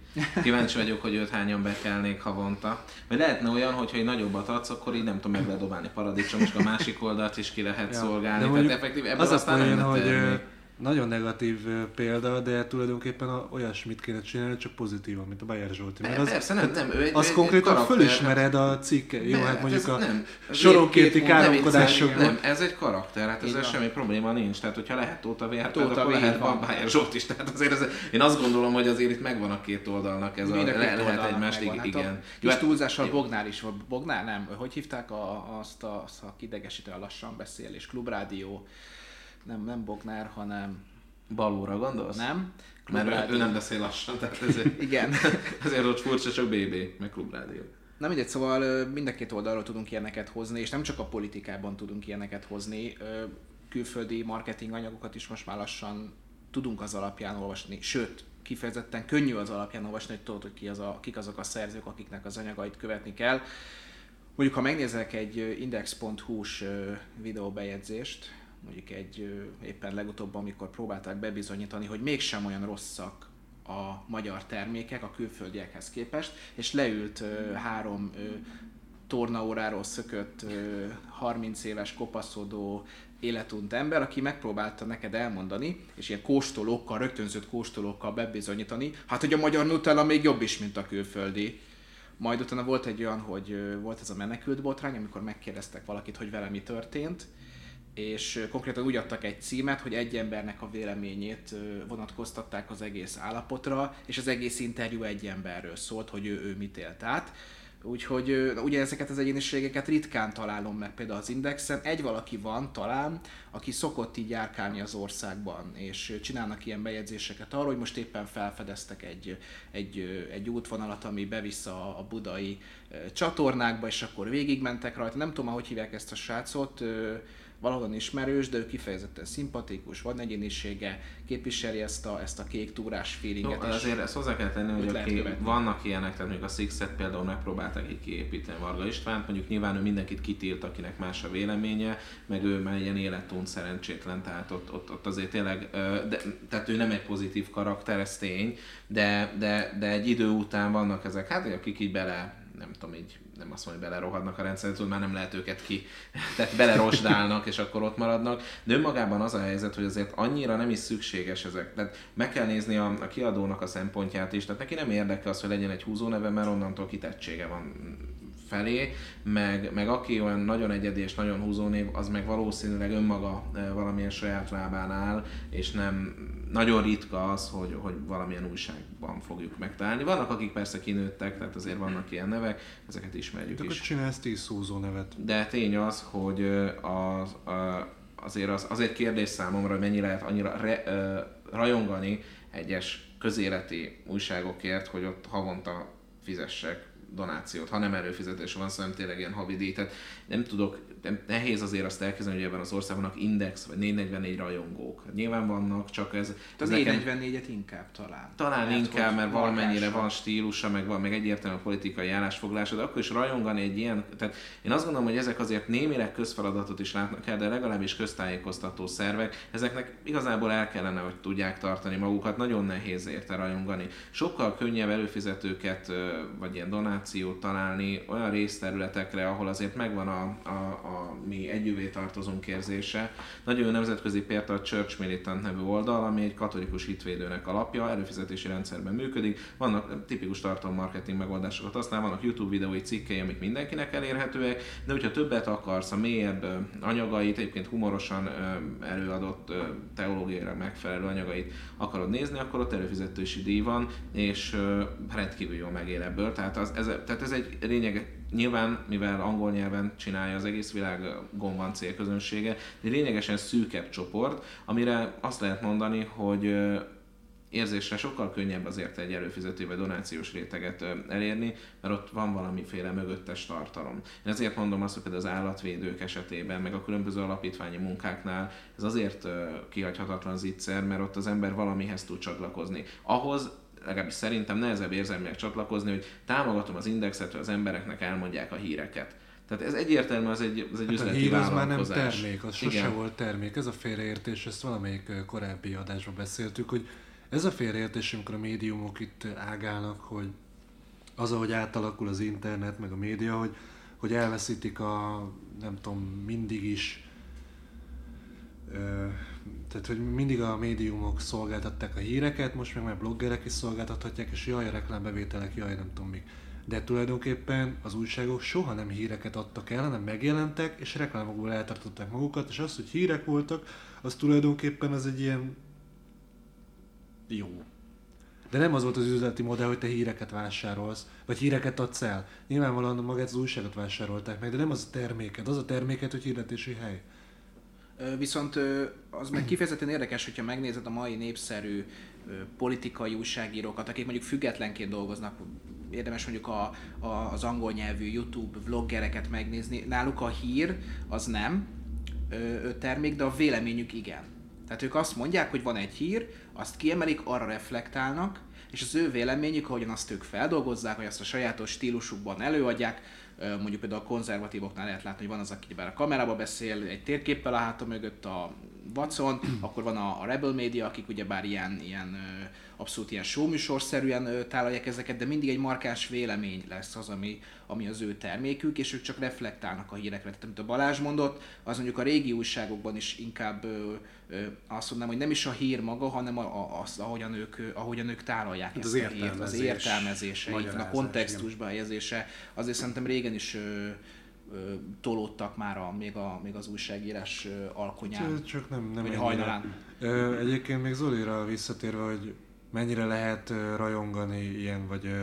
Kíváncsi vagyok, hogy őt hányan bekelnék havonta. Vagy lehetne olyan, hogyha egy nagyobbat adsz, akkor így nem tudom, meg lehet dobálni paradicsom, és a másik oldalt is ki lehet ja. szolgálni. Tehát effektív, ebből az aztán a hogy nagyon negatív példa, de tulajdonképpen a, olyasmit kéne csinálni, csak pozitívan, mint a Bayer Zsolti. Mert az, Persze, nem, nem, ő egy, az ő konkrétan karakter, fölismered a cikke. Jó, hát mondjuk a nem, soronkénti káromkodásokban. Nem, ez egy karakter, hát ezzel semmi probléma nincs. Tehát, hogyha lehet Tóta VR, Tóta akkor lehet van Bayer Zsolt is. Tehát azért ez, én azt gondolom, hogy azért itt megvan a két oldalnak ez a, le, lehet egymást, hát igen. Kis túlzással Bognár is volt. Bognár nem, hogy hívták a, azt a, azt a kidegesítő a lassan beszélés, klubrádió nem, nem Bognár, hanem... Balóra gondolsz? Nem. Mert ő nem beszél lassan, tehát ezért, Igen. ezért ott furcsa csak BB, meg klubrádió. Na mindegy, szóval mind a két oldalról tudunk ilyeneket hozni, és nem csak a politikában tudunk ilyeneket hozni, külföldi marketing anyagokat is most már lassan tudunk az alapján olvasni, sőt, kifejezetten könnyű az alapján olvasni, hogy tudod, hogy ki az a, kik azok a szerzők, akiknek az anyagait követni kell. Mondjuk, ha megnézek egy index.hu-s videóbejegyzést, mondjuk egy éppen legutóbb, amikor próbálták bebizonyítani, hogy mégsem olyan rosszak a magyar termékek a külföldiekhez képest, és leült ö, három ö, tornaóráról szökött ö, 30 éves kopaszodó életunt ember, aki megpróbálta neked elmondani, és ilyen kóstolókkal, rögtönzött kóstolókkal bebizonyítani, hát hogy a magyar Nutella még jobb is, mint a külföldi. Majd utána volt egy olyan, hogy volt ez a menekült botrány, amikor megkérdeztek valakit, hogy vele mi történt, és konkrétan úgy adtak egy címet, hogy egy embernek a véleményét vonatkoztatták az egész állapotra, és az egész interjú egy emberről szólt, hogy ő, ő mit élt át. Úgyhogy ugye ezeket az egyéniségeket ritkán találom meg például az Indexen. Egy valaki van talán, aki szokott így járkálni az országban, és csinálnak ilyen bejegyzéseket arról, hogy most éppen felfedeztek egy, egy, egy útvonalat, ami bevisz a, a budai csatornákba, és akkor végigmentek rajta. Nem tudom, hogy hívják ezt a srácot, valahol ismerős, de ő kifejezetten szimpatikus, van egyénisége, képviseli ezt a, ezt a kék túrás feelinget. No, azért ezt hozzá kell tenni, hogy aki vannak ilyenek, tehát mondjuk a Sixet például megpróbálták így kiépíteni Varga Istvánt, mondjuk nyilván ő mindenkit kitilt, akinek más a véleménye, meg ő már ilyen életont szerencsétlen, tehát ott, ott, ott azért tényleg, de, tehát ő nem egy pozitív karakter, ez tény, de, de, de egy idő után vannak ezek, hát akik így bele nem tudom, így nem azt mondom, hogy belerohadnak a rendszerbe, tudod, már nem lehet őket ki, tehát belerosdálnak, és akkor ott maradnak. De önmagában az a helyzet, hogy azért annyira nem is szükséges ezek. Tehát meg kell nézni a, a kiadónak a szempontját is, tehát neki nem érdekel az, hogy legyen egy húzóneve, mert onnantól kitettsége van felé, meg, meg aki olyan nagyon egyedi és nagyon húzónév, az meg valószínűleg önmaga e, valamilyen saját lábán áll, és nem nagyon ritka az, hogy, hogy valamilyen újságban fogjuk megtalálni. Vannak, akik persze kinőttek, tehát azért vannak ilyen nevek, ezeket ismerjük De is. akkor csinálsz 10 húzó nevet. De tény az, hogy az, azért az, azért kérdés számomra, hogy mennyi lehet annyira re, rajongani egyes közéleti újságokért, hogy ott havonta fizessek donációt, ha nem előfizetés van, szóval tényleg ilyen havidíj. Tehát nem tudok, nehéz azért azt elkezdeni, hogy ebben az országban index vagy 444 rajongók. Hát nyilván vannak, csak ez... Az nekem- 444-et inkább talán. talán Mert inkább, mert valamennyire van stílusa, meg, van, meg egyértelmű a politikai állásfoglalása, de akkor is rajongani egy ilyen, tehát én azt gondolom, hogy ezek azért némileg közfeladatot is látnak el, de legalábbis köztájékoztató szervek, ezeknek igazából el kellene, hogy tudják tartani magukat, nagyon nehéz érte rajongani. Sokkal könnyebb előfizetőket, vagy ilyen donációt találni olyan részterületekre, ahol azért megvan a, a, a mi együvé tartozunk érzése. Nagyon jó nemzetközi példa a Church Militant nevű oldal, ami egy katolikus hitvédőnek alapja, előfizetési rendszerben működik. Vannak tipikus tartalommarketing megoldásokat használ, vannak YouTube videói, cikkei, amik mindenkinek elérhetőek, de hogyha többet akarsz, a mélyebb ö, anyagait, egyébként humorosan ö, előadott ö, teológiailag megfelelő anyagait akarod nézni, akkor ott előfizetési díj van, és rendkívül jól megél ebből. Tehát, az, ez, tehát ez egy lényeg, nyilván, mivel angol nyelven csinálja az egész világon van célközönsége, egy lényegesen szűkebb csoport, amire azt lehet mondani, hogy érzésre sokkal könnyebb azért egy előfizető donációs réteget elérni, mert ott van valamiféle mögöttes tartalom. Én ezért mondom azt, hogy például az állatvédők esetében, meg a különböző alapítványi munkáknál ez azért kihagyhatatlan zicser, mert ott az ember valamihez tud csatlakozni. Ahhoz legalábbis szerintem nehezebb érzelmileg csatlakozni, hogy támogatom az indexet, hogy az embereknek elmondják a híreket. Tehát ez egyértelmű, az egy, az egy Hát a üzleti hír az már nem termék, az sose volt termék. Ez a félreértés, ezt valamelyik korábbi adásban beszéltük, hogy ez a félreértés, amikor a médiumok itt ágálnak, hogy az, ahogy átalakul az internet, meg a média, hogy, hogy elveszítik a, nem tudom, mindig is Ö, tehát, hogy mindig a médiumok szolgáltatták a híreket, most meg már bloggerek is szolgáltathatják, és jaj, a reklámbevételek, jaj, nem tudom még. De tulajdonképpen az újságok soha nem híreket adtak el, hanem megjelentek, és reklámokból eltartották magukat, és az, hogy hírek voltak, az tulajdonképpen az egy ilyen jó. De nem az volt az üzleti modell, hogy te híreket vásárolsz, vagy híreket adsz el. Nyilvánvalóan magát az újságot vásárolták meg, de nem az a terméked. Az a terméked, hogy hirdetési hely. Viszont az meg kifejezetten érdekes, hogyha megnézed a mai népszerű politikai újságírókat, akik mondjuk függetlenként dolgoznak, érdemes mondjuk a, a, az angol nyelvű YouTube vloggereket megnézni. Náluk a hír az nem ö, termék, de a véleményük igen. Tehát ők azt mondják, hogy van egy hír, azt kiemelik, arra reflektálnak, és az ő véleményük, ahogyan azt ők feldolgozzák, vagy azt a sajátos stílusukban előadják, mondjuk például a konzervatívoknál lehet látni, hogy van az, aki bár a kamerába beszél, egy térképpel a háta mögött a Watson, akkor van a, a Rebel Media, akik ugyebár ilyen, ilyen abszolút ilyen showműsorszerűen tálalják ezeket, de mindig egy markáns vélemény lesz az, ami, ami az ő termékük, és ők csak reflektálnak a hírekre. Tehát amit a Balázs mondott, az mondjuk a régi újságokban is inkább ö, ö, azt mondanám, hogy nem is a hír maga, hanem a, a, az, ahogyan ők, ahogyan ők tálalják Hát ezt az a hírt, az értelmezés, értelmezése, a kontextusba helyezése. Azért szerintem régen is ö, tolódtak már a, még, a, még az újságírás alkonyán. Csak nem, nem Vagy hajnalán. Egyébként még Zolira visszatérve, hogy mennyire lehet rajongani ilyen, vagy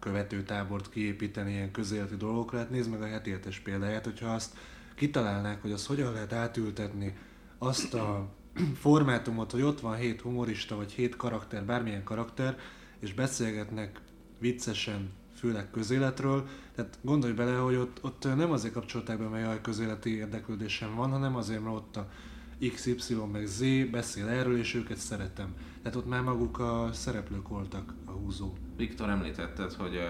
követőtábort kiépíteni ilyen közéleti dolgokra, hát nézd meg a heti hetes példáját, hogyha azt kitalálnák, hogy azt hogyan lehet átültetni azt a formátumot, hogy ott van hét humorista, vagy hét karakter, bármilyen karakter, és beszélgetnek viccesen, főleg közéletről, tehát gondolj bele, hogy ott, ott nem azért kapcsolták be, mert jaj, közéleti érdeklődésem van, hanem azért, mert ott a XY meg Z beszél erről, és őket szeretem. Tehát ott már maguk a szereplők voltak a húzó. Viktor említetted, hogy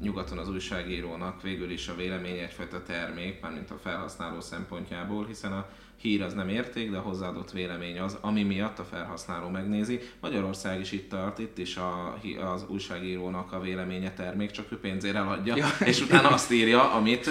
nyugaton az újságírónak végül is a vélemény egyfajta termék, mármint a felhasználó szempontjából, hiszen a hír az nem érték, de a hozzáadott vélemény az, ami miatt a felhasználó megnézi. Magyarország is itt tart, itt is a, az újságírónak a véleménye termék, csak ő pénzért eladja, ja. és utána azt írja, amit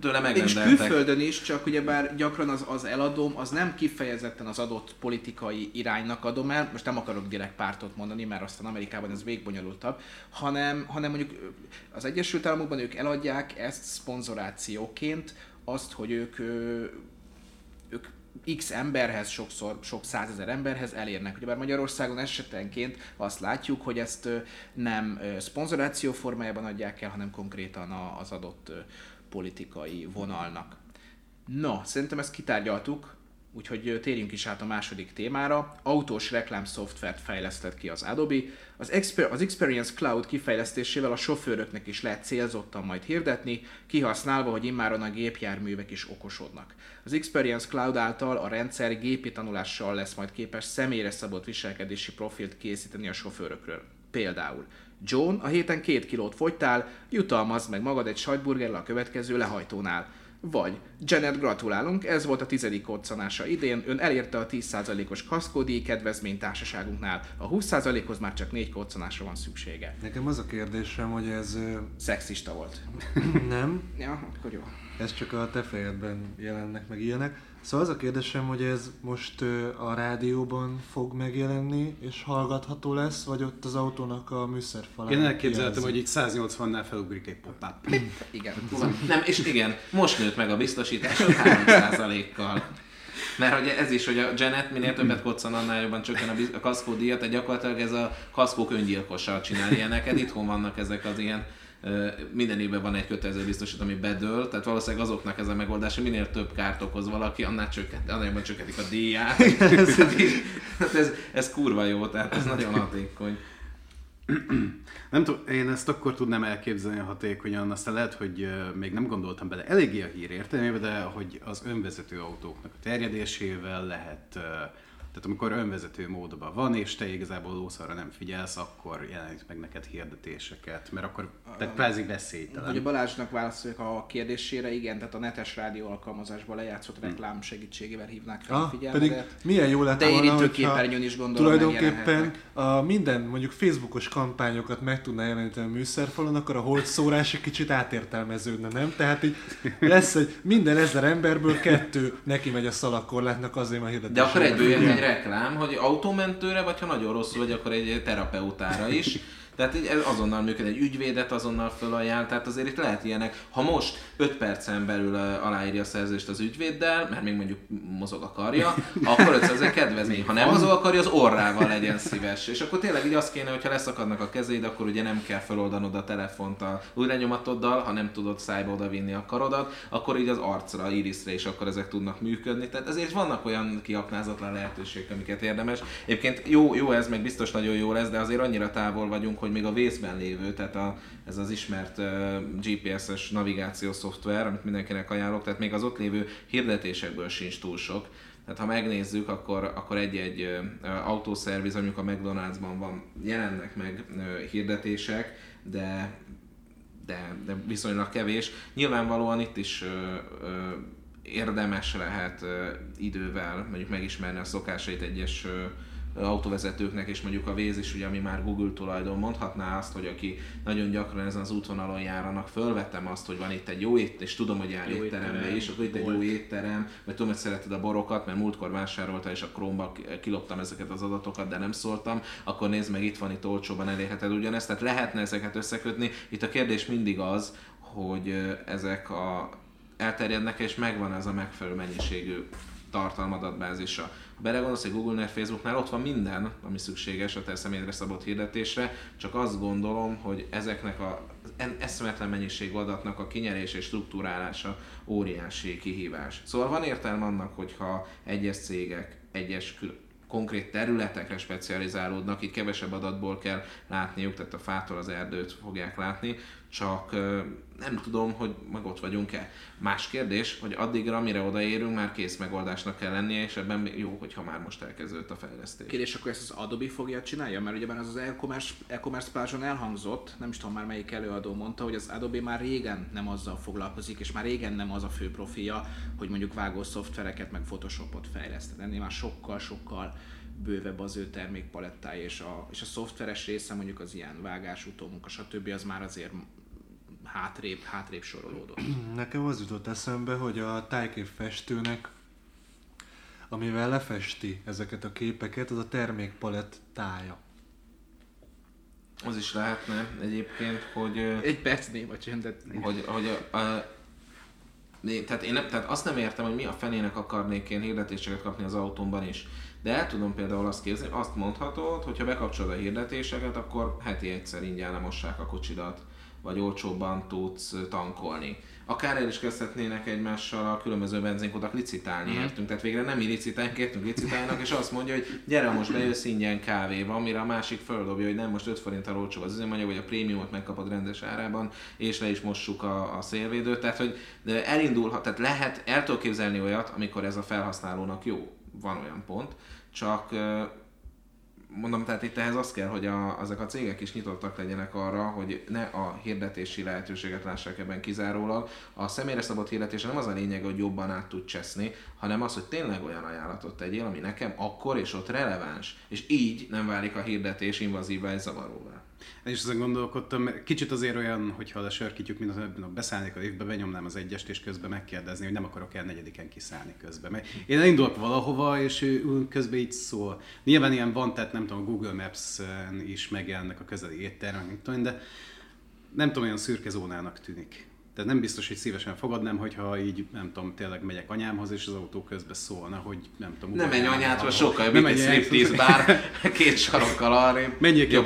tőle megrendeltek. És külföldön is, csak ugyebár gyakran az, az eladóm, az nem kifejezetten az adott politikai iránynak adom el, most nem akarok direkt pártot mondani, mert aztán Amerikában ez végbonyolultabb, hanem, hanem mondjuk az Egyesült Államokban ők eladják ezt szponzorációként, azt, hogy ők ők x emberhez, sokszor sok százezer emberhez elérnek. Ugyebár Magyarországon esetenként azt látjuk, hogy ezt nem szponzoráció formájában adják el, hanem konkrétan az adott politikai vonalnak. No, szerintem ezt kitárgyaltuk, úgyhogy térjünk is át a második témára. Autós reklám szoftvert fejlesztett ki az Adobe. Az, Exper- az Experience Cloud kifejlesztésével a sofőröknek is lehet célzottan majd hirdetni, kihasználva, hogy immáron a gépjárművek is okosodnak. Az Experience Cloud által a rendszer gépi tanulással lesz majd képes személyre szabott viselkedési profilt készíteni a sofőrökről. Például John, a héten két kilót fogytál, jutalmaz meg magad egy sajtburgerrel a következő lehajtónál. Vagy Janet, gratulálunk, ez volt a tizedik koccanása idén, ön elérte a 10%-os kaszkódíj kedvezmény társaságunknál, a 20%-hoz már csak négy koccanásra van szüksége. Nekem az a kérdésem, hogy ez... Szexista volt. Nem. ja, akkor jó. Ez csak a te fejedben jelennek meg ilyenek. Szóval az a kérdésem, hogy ez most a rádióban fog megjelenni, és hallgatható lesz, vagy ott az autónak a műszerfalán? Én elképzeltem, hogy itt 180-nál felugrik egy pop-up. igen. Nem, és igen, most nőtt meg a biztosítás 3%-kal. Mert hogy ez is, hogy a Janet minél többet koccan, annál jobban csökken a kaszkó díjat, tehát gyakorlatilag ez a kaszkók öngyilkossal csinál ilyeneket. Itthon vannak ezek az ilyen minden évben van egy kötelező biztosít, ami bedől, tehát valószínűleg azoknak ez a megoldás, hogy minél több kárt okoz valaki, annál, csökkent, annál jobban csökkentik a díját. ez, ez, ez kurva jó, tehát ez nagyon hatékony. Nem tudom, én ezt akkor tudnám elképzelni hatékonyan, aztán lehet, hogy még nem gondoltam bele eléggé a hír értelmébe, de hogy az önvezető autóknak a terjedésével lehet tehát amikor önvezető módban van, és te igazából lószarra nem figyelsz, akkor jelenik meg neked hirdetéseket, mert akkor tehát kvázi veszélytelen. Hogy a Balázsnak válaszoljak a kérdésére, igen, tehát a netes rádió alkalmazásban lejátszott reklám segítségével hívnák fel ah, a figyelmet. Pedig milyen jó lett De érintőképernyőn is gondolom Tulajdonképpen a minden mondjuk Facebookos kampányokat meg tudná jeleníteni a műszerfalon, akkor a holt szórás egy kicsit átértelmeződne, nem? Tehát így lesz, hogy minden ezer emberből kettő neki megy a szalakkorlátnak azért, mert hirdetés. De akkor egyből jön egy reklám, hogy autómentőre, vagy ha nagyon rosszul vagy, akkor egy terapeutára is. Tehát így azonnal működik, egy ügyvédet azonnal fölajánl, tehát azért itt lehet ilyenek. Ha most 5 percen belül aláírja a szerződést az ügyvéddel, mert még mondjuk mozog a karja, akkor 500 kedvezmény. Ha nem mozog a karja, az orrával legyen szíves. És akkor tényleg így azt kéne, hogyha leszakadnak a kezéd, akkor ugye nem kell feloldanod a telefont a újranyomatoddal, ha nem tudod szájba oda vinni a karodat, akkor így az arcra, irisre is akkor ezek tudnak működni. Tehát ezért vannak olyan kiaknázatlan lehetőségek, amiket érdemes. Egyébként jó, jó ez, meg biztos nagyon jó lesz, de azért annyira távol vagyunk, hogy még a vészben lévő, tehát a, ez az ismert GPS-es navigációs szoftver, amit mindenkinek ajánlok, tehát még az ott lévő hirdetésekből sincs túl sok. Tehát ha megnézzük, akkor, akkor egy-egy autószerviz, mondjuk a McDonald'sban van, jelennek meg hirdetések, de, de, de viszonylag kevés. Nyilvánvalóan itt is uh, uh, érdemes lehet uh, idővel mondjuk megismerni a szokásait egyes uh, autóvezetőknek, és mondjuk a Waze is, ugye, ami már Google tulajdon, mondhatná azt, hogy aki nagyon gyakran ezen az útvonalon járanak, fölvettem azt, hogy van itt egy jó étterem, és tudom, hogy jár jó étterembe étterem, is, akkor itt egy jó étterem, vagy tudom, hogy szereted a borokat, mert múltkor vásárolta, és a Chrome-ba kiloptam ezeket az adatokat, de nem szóltam, akkor nézd meg, itt van, itt olcsóban elérheted ugyanezt, tehát lehetne ezeket összekötni. Itt a kérdés mindig az, hogy ezek a elterjednek, és megvan ez a megfelelő mennyiségű tartalom adatbázisa belegondolsz, hogy Google-nél, Facebooknál ott van minden, ami szükséges a te személyedre szabott hirdetésre, csak azt gondolom, hogy ezeknek a eszmetlen mennyiség adatnak a kinyerés és struktúrálása óriási kihívás. Szóval van értelme annak, hogyha egyes cégek, egyes konkrét területekre specializálódnak, itt kevesebb adatból kell látniuk, tehát a fától az erdőt fogják látni, csak nem tudom, hogy meg ott vagyunk-e. Más kérdés, hogy addigra, mire odaérünk, már kész megoldásnak kell lennie, és ebben jó, hogyha már most elkezdődött a fejlesztés. Kérdés, akkor ezt az Adobe fogja csinálja? Mert ugyebár az az e-commerce, e-commerce pázson elhangzott, nem is tudom már melyik előadó mondta, hogy az Adobe már régen nem azzal foglalkozik, és már régen nem az a fő profilja, hogy mondjuk vágó szoftvereket, meg Photoshopot fejleszteni. Ennél már sokkal-sokkal bővebb az ő termékpalettája, és a, és a szoftveres része, mondjuk az ilyen vágás, utómunka, stb. az már azért hátrébb, hátrébb sorolódott. Nekem az jutott eszembe, hogy a tájkép festőnek, amivel lefesti ezeket a képeket, az a termékpalett tája. Az is lehetne egyébként, hogy... Egy perc néma csöndet. Hogy, hogy a, a, tehát én nem, tehát azt nem értem, hogy mi a fenének akarnék én hirdetéseket kapni az autómban is. De el tudom például azt képzelni, azt mondhatod, hogy ha bekapcsolod a hirdetéseket, akkor heti egyszer ingyen lemossák a kocsidat, vagy olcsóbban tudsz tankolni. Akár el is kezdhetnének egymással a különböző benzinkutak licitálni, mm. értünk. Tehát végre nem mi licitálni, kértünk licitálnak, és azt mondja, hogy gyere most bejössz ingyen kávéba, amire a másik földobja, hogy nem most 5 forinttal olcsó az üzemanyag, vagy a prémiumot megkapod rendes árában, és le is mossuk a, a szélvédőt. Tehát, hogy elindulhat, tehát lehet, el képzelni olyat, amikor ez a felhasználónak jó. Van olyan pont, csak mondom, tehát itt ehhez az kell, hogy a, ezek a cégek is nyitottak legyenek arra, hogy ne a hirdetési lehetőséget lássák ebben kizárólag. A személyre szabott hirdetés nem az a lényeg, hogy jobban át tud cseszni, hanem az, hogy tényleg olyan ajánlatot tegyél, ami nekem akkor és ott releváns. És így nem válik a hirdetés invazívá és zavaróvá. Én is ezen gondolkodtam, kicsit azért olyan, hogyha lesörkítjük, mint az ebben beszállnék a évbe, benyomnám az egyest, és közben megkérdezni, hogy nem akarok el negyediken kiszállni közben. Mert én elindulok valahova, és ő közben így szól. Nyilván ilyen van, tehát nem tudom, Google maps is megjelennek a közeli éttermek, de nem tudom, olyan szürke zónának tűnik. Tehát nem biztos, hogy szívesen fogadnám, hogyha így, nem tudom, tényleg megyek anyámhoz, és az autó közben szólna, hogy nem tudom. Nem menj anyádhoz, sokkal jobb, mint egy striptease bár, két sarokkal arrébb. Menjél ki a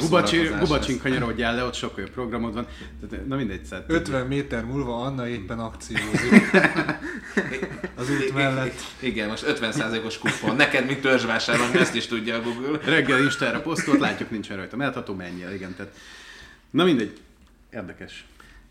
Gubacsin kanyarodjál le, ott sokkal jobb programod van. Tehát, na mindegy, szed. 50 méter múlva Anna éppen akciózik. az út mellett. Igen, most 50%-os kupon. Neked, mint törzsvásárban, ezt is tudja a Google. Reggel Instára posztolt, látjuk, nincsen rajta. Mehetható, menjél, igen. Tehát, na mindegy, érdekes.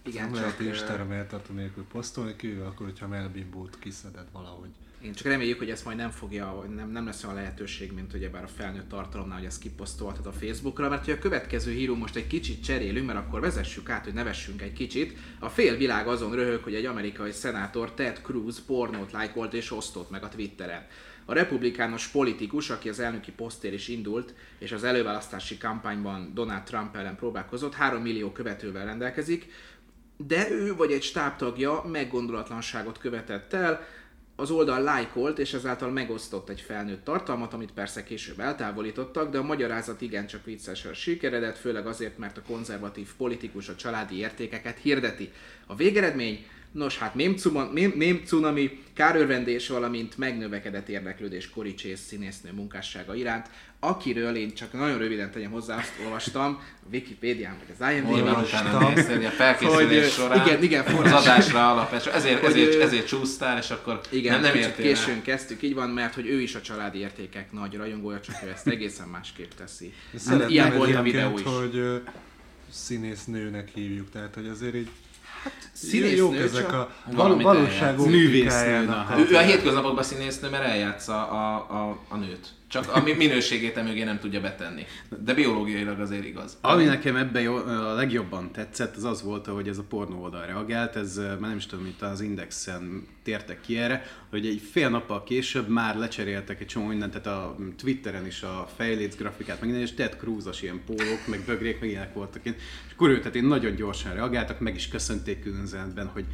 Igen, nem csak... lehet Instára melltartó nélkül posztolni, kívül akkor, hogyha melbimbót kiszeded valahogy. Én csak reméljük, hogy ezt majd nem fogja, nem, nem lesz olyan lehetőség, mint ugye bár a felnőtt tartalomnál, hogy ezt kiposztolhatod a Facebookra, mert hogy a következő híró most egy kicsit cserélünk, mert akkor vezessük át, hogy nevessünk egy kicsit. A fél világ azon röhög, hogy egy amerikai szenátor Ted Cruz pornót lájkolt és osztott meg a Twitteren. A republikánus politikus, aki az elnöki posztér is indult, és az előválasztási kampányban Donald Trump ellen próbálkozott, 3 millió követővel rendelkezik, de ő vagy egy stábtagja meggondolatlanságot követett el, az oldal lájkolt, és ezáltal megosztott egy felnőtt tartalmat, amit persze később eltávolítottak, de a magyarázat igencsak viccesen sikeredett, főleg azért, mert a konzervatív politikus a családi értékeket hirdeti. A végeredmény Nos, hát mém, cunami, kárörvendés, valamint megnövekedett érdeklődés Kori Chase színésznő munkássága iránt, akiről én csak nagyon röviden tegyem hozzá, azt olvastam, a Wikipédián vagy az IMDb-ben. a felkészülés hogy, során igen, igen, forrás. az adásra alapes. Ezért, ezért, ezért csúsztál, és akkor igen, nem, nem kicsit későn el. kezdtük, így van, mert hogy ő is a családi értékek nagy rajongója, csak ő ezt egészen másképp teszi. Ilyen volt a videó is. hogy színésznőnek hívjuk, tehát hogy azért így Hát színésznő, jók ezek a val- valóságok művésznő. Ő, ő a hétköznapokban színésznő, mert eljátsza a, a, a nőt. Csak a minőségét mögé nem tudja betenni. De biológiailag azért igaz. Ami nekem ebben jó, a legjobban tetszett, az az volt, hogy ez a pornó oldal reagált, ez már nem is tudom, mint az Indexen tértek ki erre, hogy egy fél nappal később már lecseréltek egy csomó mindent, tehát a Twitteren is a fejléc grafikát, meg minden, és Ted Cruz-as ilyen pólók, meg bögrék, meg ilyenek voltak. És akkor ő, tehát én nagyon gyorsan reagáltak, meg is köszönték különzetben, hogy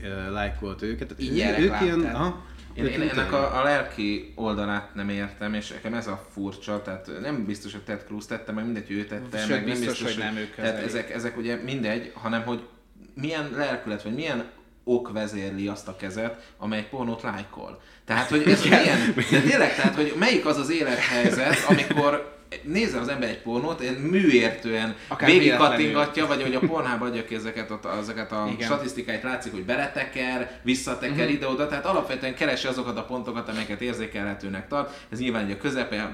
uh, lájkolt őket. Tehát Így ők ilyen, aha, én, én ennek a, a lelki oldalát nem értem, és nekem ez a furcsa, tehát nem biztos, hogy Ted Cruz tette, meg mindegy, ő tette, Sőt, meg biztos, nem biztos, hogy, nem ők tehát ezek, ezek ugye mindegy, hanem hogy milyen lelkület, vagy milyen ok vezérli azt a kezet, amely egy pornót lájkol. Tehát, hogy ez milyen, de tényleg, tehát, hogy melyik az az élethelyzet, amikor nézze az ember egy pornót, ilyen műértően Akár végig kattingatja, vagy hogy a pornhába adja ki ezeket a, ezeket a Igen. statisztikáit, látszik, hogy beleteker, visszateker uh-huh. ide-oda, tehát alapvetően keresi azokat a pontokat, amelyeket érzékelhetőnek tart. Ez nyilván ugye a közepe,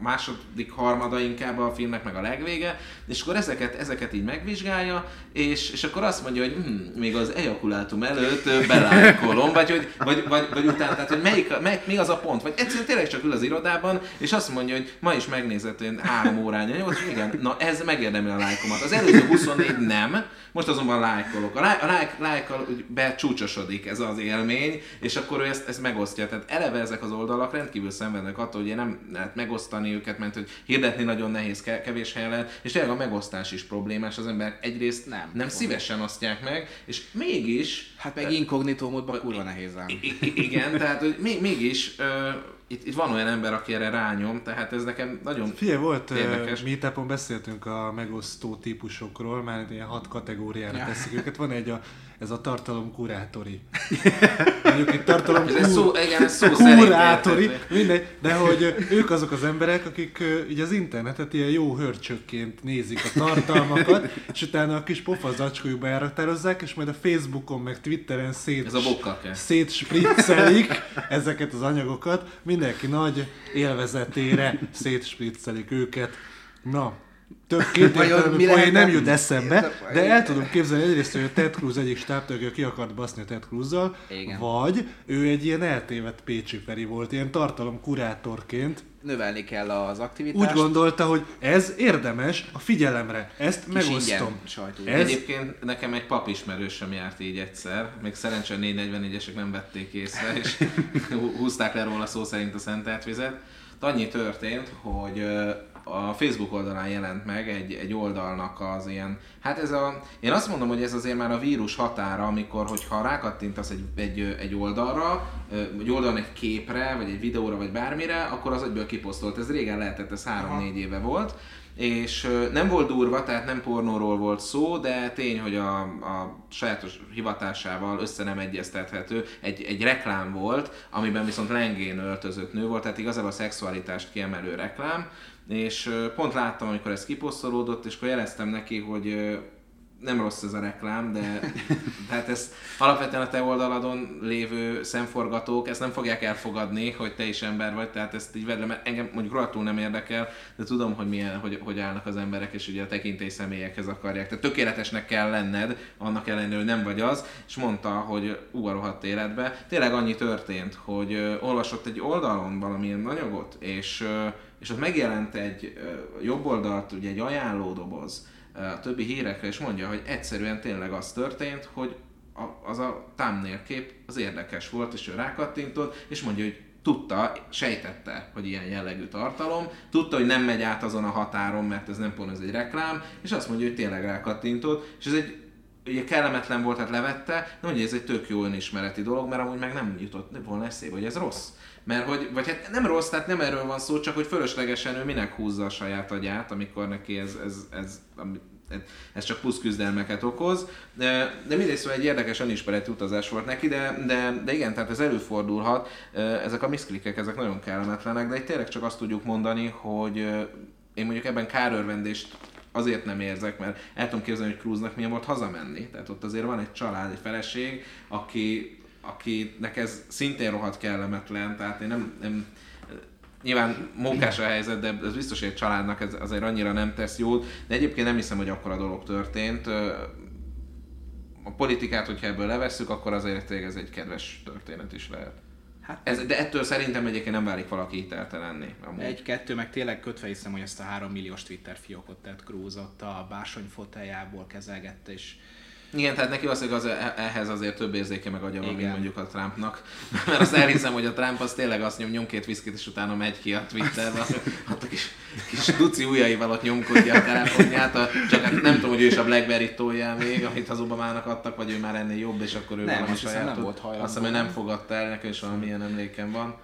a második harmada inkább a filmnek, meg a legvége, és akkor ezeket, ezeket így megvizsgálja, és, és akkor azt mondja, hogy hm, még az ejakulátum előtt belájkolom, vagy, hogy, vagy, vagy, vagy utána, tehát hogy melyik, melyik, mi az a pont, vagy egyszerűen tényleg csak ül az irodában, és azt mondja, hogy ma is megnézett én három órányi és igen, na ez megérdemli a lájkomat. Az előző 24 nem, most azonban lájkolok. A, láj, a lájk, lájkkal úgy becsúcsosodik ez az élmény, és akkor ő ezt, ezt megosztja. Tehát eleve ezek az oldalak rendkívül szenvednek attól, hogy nem lehet megosztani őket, mert hogy hirdetni nagyon nehéz, ke- kevés helyen lehet, és tényleg a megosztás is problémás. Az ember egyrészt Nem. nem, szívesen osztják meg, és mégis Hát meg inkognitó módban kurva nehéz ám. Igen, tehát hogy még, mégis itt, itt van olyan ember, aki erre rányom, tehát ez nekem nagyon Figyelj, volt érdekes. uh, meetupon beszéltünk a megosztó típusokról, már ilyen hat kategóriára Ja. teszik őket. Van egy, a, ez a tartalom kurátori. Mondjuk egy tartalom Ez szó, igen, ez szó kurátori, mindegy, de hogy ők azok az emberek, akik így az internetet ilyen jó hörcsökként nézik a tartalmakat, és utána a kis pofa zacskójukba elraktározzák, és majd a Facebookon meg Twitteren szét, Ez a szétspriccelik ezeket az anyagokat, mindenki nagy élvezetére szétspriccelik őket. Na, több Vajon kétértelmű mi poén nem jut eszembe, de el tudom képzelni egyrészt, hogy a Ted Cruz egyik stábtagja ki akart baszni a Ted Cruz-zal, vagy ő egy ilyen eltévedt Pécsi Feri volt, ilyen tartalomkurátorként. Növelni kell az aktivitást. Úgy gondolta, hogy ez érdemes a figyelemre, ezt Kis megosztom. ingyen. Ez- Egyébként nekem egy papismerősöm járt így egyszer, még szerencsére 444-esek nem vették észre, és hú- húzták le róla szó szerint a szentelt vizet. Annyi történt, hogy a Facebook oldalán jelent meg egy, egy oldalnak az ilyen, hát ez a, én azt mondom, hogy ez azért már a vírus határa, amikor, hogyha rákattintasz egy, egy, egy oldalra, egy oldalon egy képre, vagy egy videóra, vagy bármire, akkor az egyből kiposztolt. Ez régen lehetett, ez 3-4 éve volt és nem volt durva, tehát nem pornóról volt szó, de tény, hogy a, a sajátos hivatásával össze nem egyeztethető. Egy, egy reklám volt, amiben viszont lengén öltözött nő volt, tehát igazából a szexualitást kiemelő reklám, és pont láttam, amikor ez kiposztolódott, és akkor jeleztem neki, hogy nem rossz ez a reklám, de tehát ezt alapvetően a te oldaladon lévő szemforgatók ezt nem fogják elfogadni, hogy te is ember vagy, tehát ezt így vedle, mert engem mondjuk rohadtul nem érdekel, de tudom, hogy milyen, hogy, hogy állnak az emberek, és ugye a tekintély személyekhez akarják. Tehát tökéletesnek kell lenned, annak ellenére, hogy nem vagy az, és mondta, hogy ú, a rohadt életbe. Tényleg annyi történt, hogy ö, olvasott egy oldalon valamilyen anyagot, és, és ott megjelent egy jobb oldalt, ugye egy ajánlódoboz, a többi hírekre, és mondja, hogy egyszerűen tényleg az történt, hogy a, az a thumbnail kép az érdekes volt, és ő rákattintott, és mondja, hogy tudta, sejtette, hogy ilyen jellegű tartalom, tudta, hogy nem megy át azon a határon, mert ez nem pont ez egy reklám, és azt mondja, hogy tényleg rákattintott, és ez egy ugye kellemetlen volt, hát levette, de mondja, ez egy tök jó önismereti dolog, mert amúgy meg nem jutott volna eszébe, hogy ez rossz. Mert hogy, vagy hát nem rossz, tehát nem erről van szó, csak hogy fölöslegesen ő minek húzza a saját agyát, amikor neki ez, ez, ez, ami- ez csak plusz küzdelmeket okoz. De, de mindegy, szóval egy érdekes önismereti utazás volt neki, de, de, de igen, tehát ez előfordulhat. Ezek a miszklikek, ezek nagyon kellemetlenek, de itt tényleg csak azt tudjuk mondani, hogy én mondjuk ebben kárörvendést azért nem érzek, mert el tudom képzelni, hogy Cruznak milyen volt hazamenni. Tehát ott azért van egy család, egy feleség, aki, akinek ez szintén rohadt kellemetlen, tehát én nem, nem nyilván mókás a helyzet, de ez biztos, hogy egy családnak ez azért annyira nem tesz jót, de egyébként nem hiszem, hogy akkora dolog történt. A politikát, hogyha ebből levesszük, akkor azért ez egy kedves történet is lehet. Hát Ez, de ettől szerintem egyébként nem válik valaki hiteltelenni. Amúgy. Egy-kettő, meg tényleg kötve hiszem, hogy ezt a három milliós Twitter fiókot tett Cruz ott a bársony foteljából kezelgette, és Igen, tehát neki valószínűleg az, ehhez azért több érzéke meg agya van, mint mondjuk a Trumpnak. Mert azt elhiszem, hogy a Trump az tényleg azt nyom, nyom két viszkit, és utána megy ki a Twitterbe, ott a kis, kis duci ujjaival ott nyomkodja a telefonját, a, csak hát nem tudom, hogy ő is a Blackberry tolja még, amit az Obamának adtak, vagy ő már ennél jobb, és akkor ő Nem, valami hiszem, nem volt hajlandó. Azt hiszem, ő nem fogadta el, nekem is valamilyen emlékem van.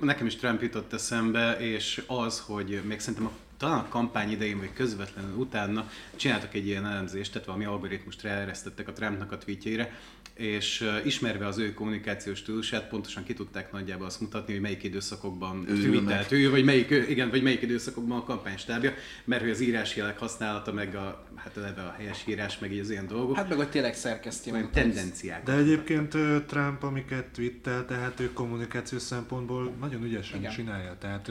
Nekem is Trump jutott eszembe, és az, hogy még szerintem a talán a kampány idején, vagy közvetlenül utána csináltak egy ilyen elemzést, tehát valami algoritmust ráeresztettek a Trumpnak a tweetjeire, és ismerve az ő kommunikációs stílusát, pontosan ki tudták nagyjából azt mutatni, hogy melyik időszakokban tweetelt ő, vagy melyik, igen, vagy melyik időszakokban a kampánystábja, mert hogy az írásjelek használata, meg a, hát eleve a helyes írás, meg így az ilyen dolgok, Hát meg, hogy tényleg szerkeszti olyan meg. tendenciák. De egyébként Trump, amiket twittel, tehát ő kommunikációs szempontból nagyon ügyesen Igen. Csinálja. Tehát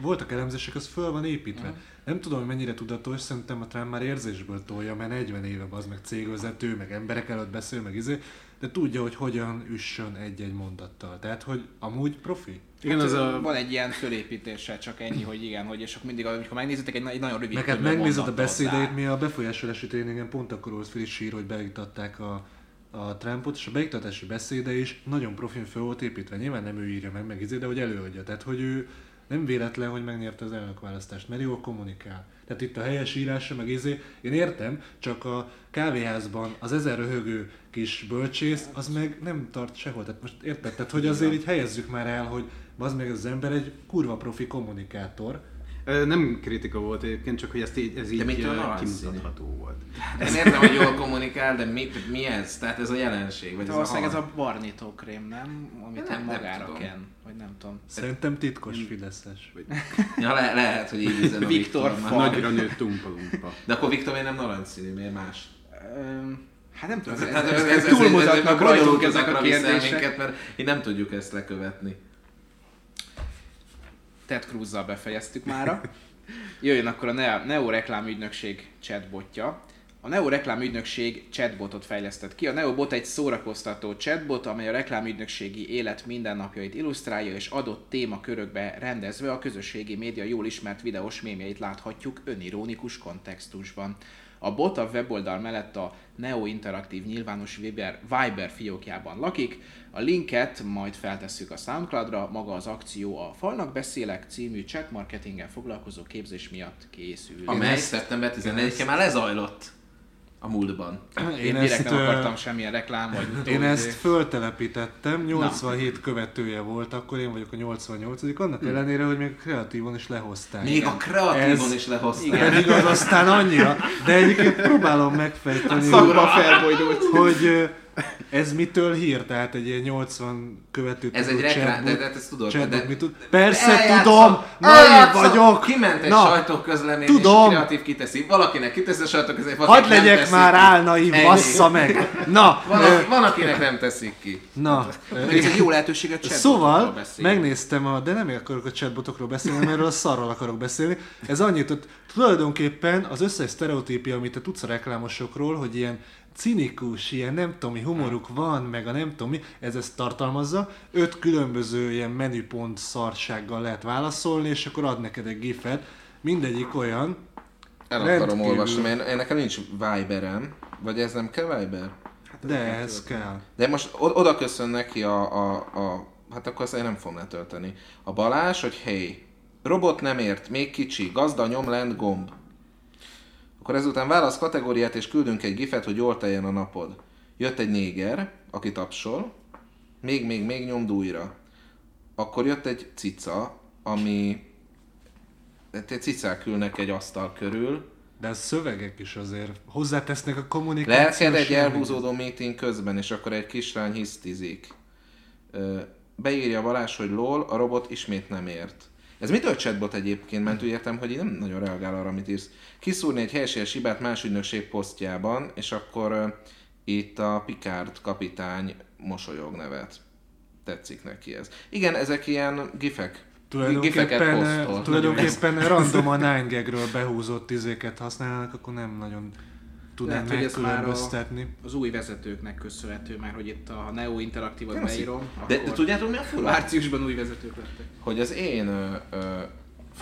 voltak elemzések, az föl van építve. Mhm. Nem tudom, hogy mennyire tudatos, szerintem a Trump már érzésből tolja, mert 40 éve az meg cégvezető, meg emberek előtt beszél, meg izé, de tudja, hogy hogyan üssön egy-egy mondattal. Tehát, hogy amúgy profi. Igen, az a, Van egy ilyen fölépítése, csak ennyi, hogy igen, hogy és akkor mindig, amikor megnézitek, egy, egy nagyon rövid Meg hát megnézed a beszédeit, mi a befolyásolási tréningen pont akkor volt fel is sír, hogy beiktatták a, a Trumpot, és a beiktatási beszéde is nagyon profin föl volt építve. Nyilván nem ő írja meg, meg izé, de hogy előadja. Tehát, hogy ő nem véletlen, hogy megnyerte az elnökválasztást, mert jól kommunikál. Tehát itt a helyes írása, meg izé, én értem, csak a kávéházban az ezer röhögő kis bölcsész, az meg nem tart sehol. Tehát most érted? Tehát, hogy azért így helyezzük már el, hogy az meg az ember egy kurva profi kommunikátor, Nem kritika volt egyébként, csak hogy ezt így, ez így ö, narancsszínű? kimutatható volt. Én értem, hogy jól kommunikál, de mi, mi ez? Tehát ez a jelenség? Vagy ez a Valószínűleg ez hal? a barnítókrém, nem? Amit Nem, nem magára tudom. ken, vagy nem tudom. Szerintem titkos fideszes. Ja, le, lehet, hogy így üzen a Viktor Viktor. Nagyra nőtt tumpa-lumpa. De akkor Viktor miért nem narancsszínű, miért más? Öm, Hát nem tudom, ez, Hát ez, ez, ez, túlmutatnak rajtunk ezek a kérdések. Minket, mert így nem tudjuk ezt lekövetni. Ted Cruz-zal befejeztük mára. Jöjjön akkor a Neo, reklámügynökség chatbotja. A Neo reklámügynökség chatbotot fejlesztett ki. A Neobot egy szórakoztató chatbot, amely a reklámügynökségi élet mindennapjait illusztrálja, és adott témakörökbe rendezve a közösségi média jól ismert videós mémjeit láthatjuk önironikus kontextusban. A bot a weboldal mellett a Neo Interaktív nyilvános Viber, Viber fiókjában lakik. A linket majd feltesszük a SoundCloudra, maga az akció a Falnak Beszélek című chat marketinggel foglalkozó képzés miatt készül. Amely ezt- szeptember 14-én már lezajlott a múltban. Én direkt nem ö, akartam semmilyen reklám, vagy utóbbi- Én ezt föltelepítettem, 87 követője volt, akkor én vagyok a 88 annak ellenére, hogy még kreatívon is lehozták. Még a kreatívon Ez- is lehozták. Pedig az aztán annyira, de egyébként próbálom megfejteni, hogy ö, ez mitől hír, tehát egy ilyen 80 követőt Ez egy reklám, de, de ezt tudod. chatbot de, mit tud? Persze Eljátszom, tudom, naiv vagyok. Kiment egy Na, sajtóközlemény, tudom. és kreatív kiteszi. Valakinek kiteszi a sajtóközlemény, Hadd valakinek nem legyek teszik már Ennyi. bassza meg! Na, Van, ö, van, akinek nem teszik ki. na, ö, Ez egy jó lehetőség a Szóval beszélni. megnéztem, a, de nem akarok a chatbotokról beszélni, mert erről a szarról akarok beszélni. Ez annyit, hogy tulajdonképpen az összes sztereotípia, amit te tudsz a reklámosokról, hogy ilyen cinikus, ilyen nem tudom mi humoruk van, meg a nem tudom mi, ez ezt tartalmazza. Öt különböző ilyen menüpont szarsággal lehet válaszolni, és akkor ad neked egy gifet. Mindegyik olyan, El akarom Rendkívül. olvasni, mert én, nekem nincs Viberem. Vagy ez nem kell Viber? de ehhez kell. De most oda köszön neki a, a, a, hát akkor ezt én nem fogom letölteni. A Balázs, hogy hey, robot nem ért, még kicsi, gazda nyom lent gomb. Akkor ezután válasz kategóriát és küldünk egy gifet, hogy jól teljen a napod. Jött egy néger, aki tapsol, még, még, még nyomd újra. Akkor jött egy cica, ami egy cicák ülnek egy asztal körül, De a szövegek is azért hozzátesznek a kommunikációs... Lelked egy elhúzódó meeting közben, és akkor egy kislány hisztizik. Beírja Balázs, hogy lol, a robot ismét nem ért. Ez mitől chatbot egyébként, mert úgy értem, hogy nem nagyon reagál arra, amit írsz. Kiszúrni egy helységes hibát más ügynökség posztjában, és akkor itt a Picard kapitány mosolyog nevet. Tetszik neki ez. Igen, ezek ilyen gifek. Tulajdonképpen, tulajdonképpen random a 9gagről behúzott izéket használnak, akkor nem nagyon tudnám Lehet, hogy ez már a-. Az új vezetőknek köszönhető, mert hogy itt a Neo Interaktívot Nem beírom, De, de tudjátok mi a fura? márciusban új vezetők lettek. hogy az én ö, ö,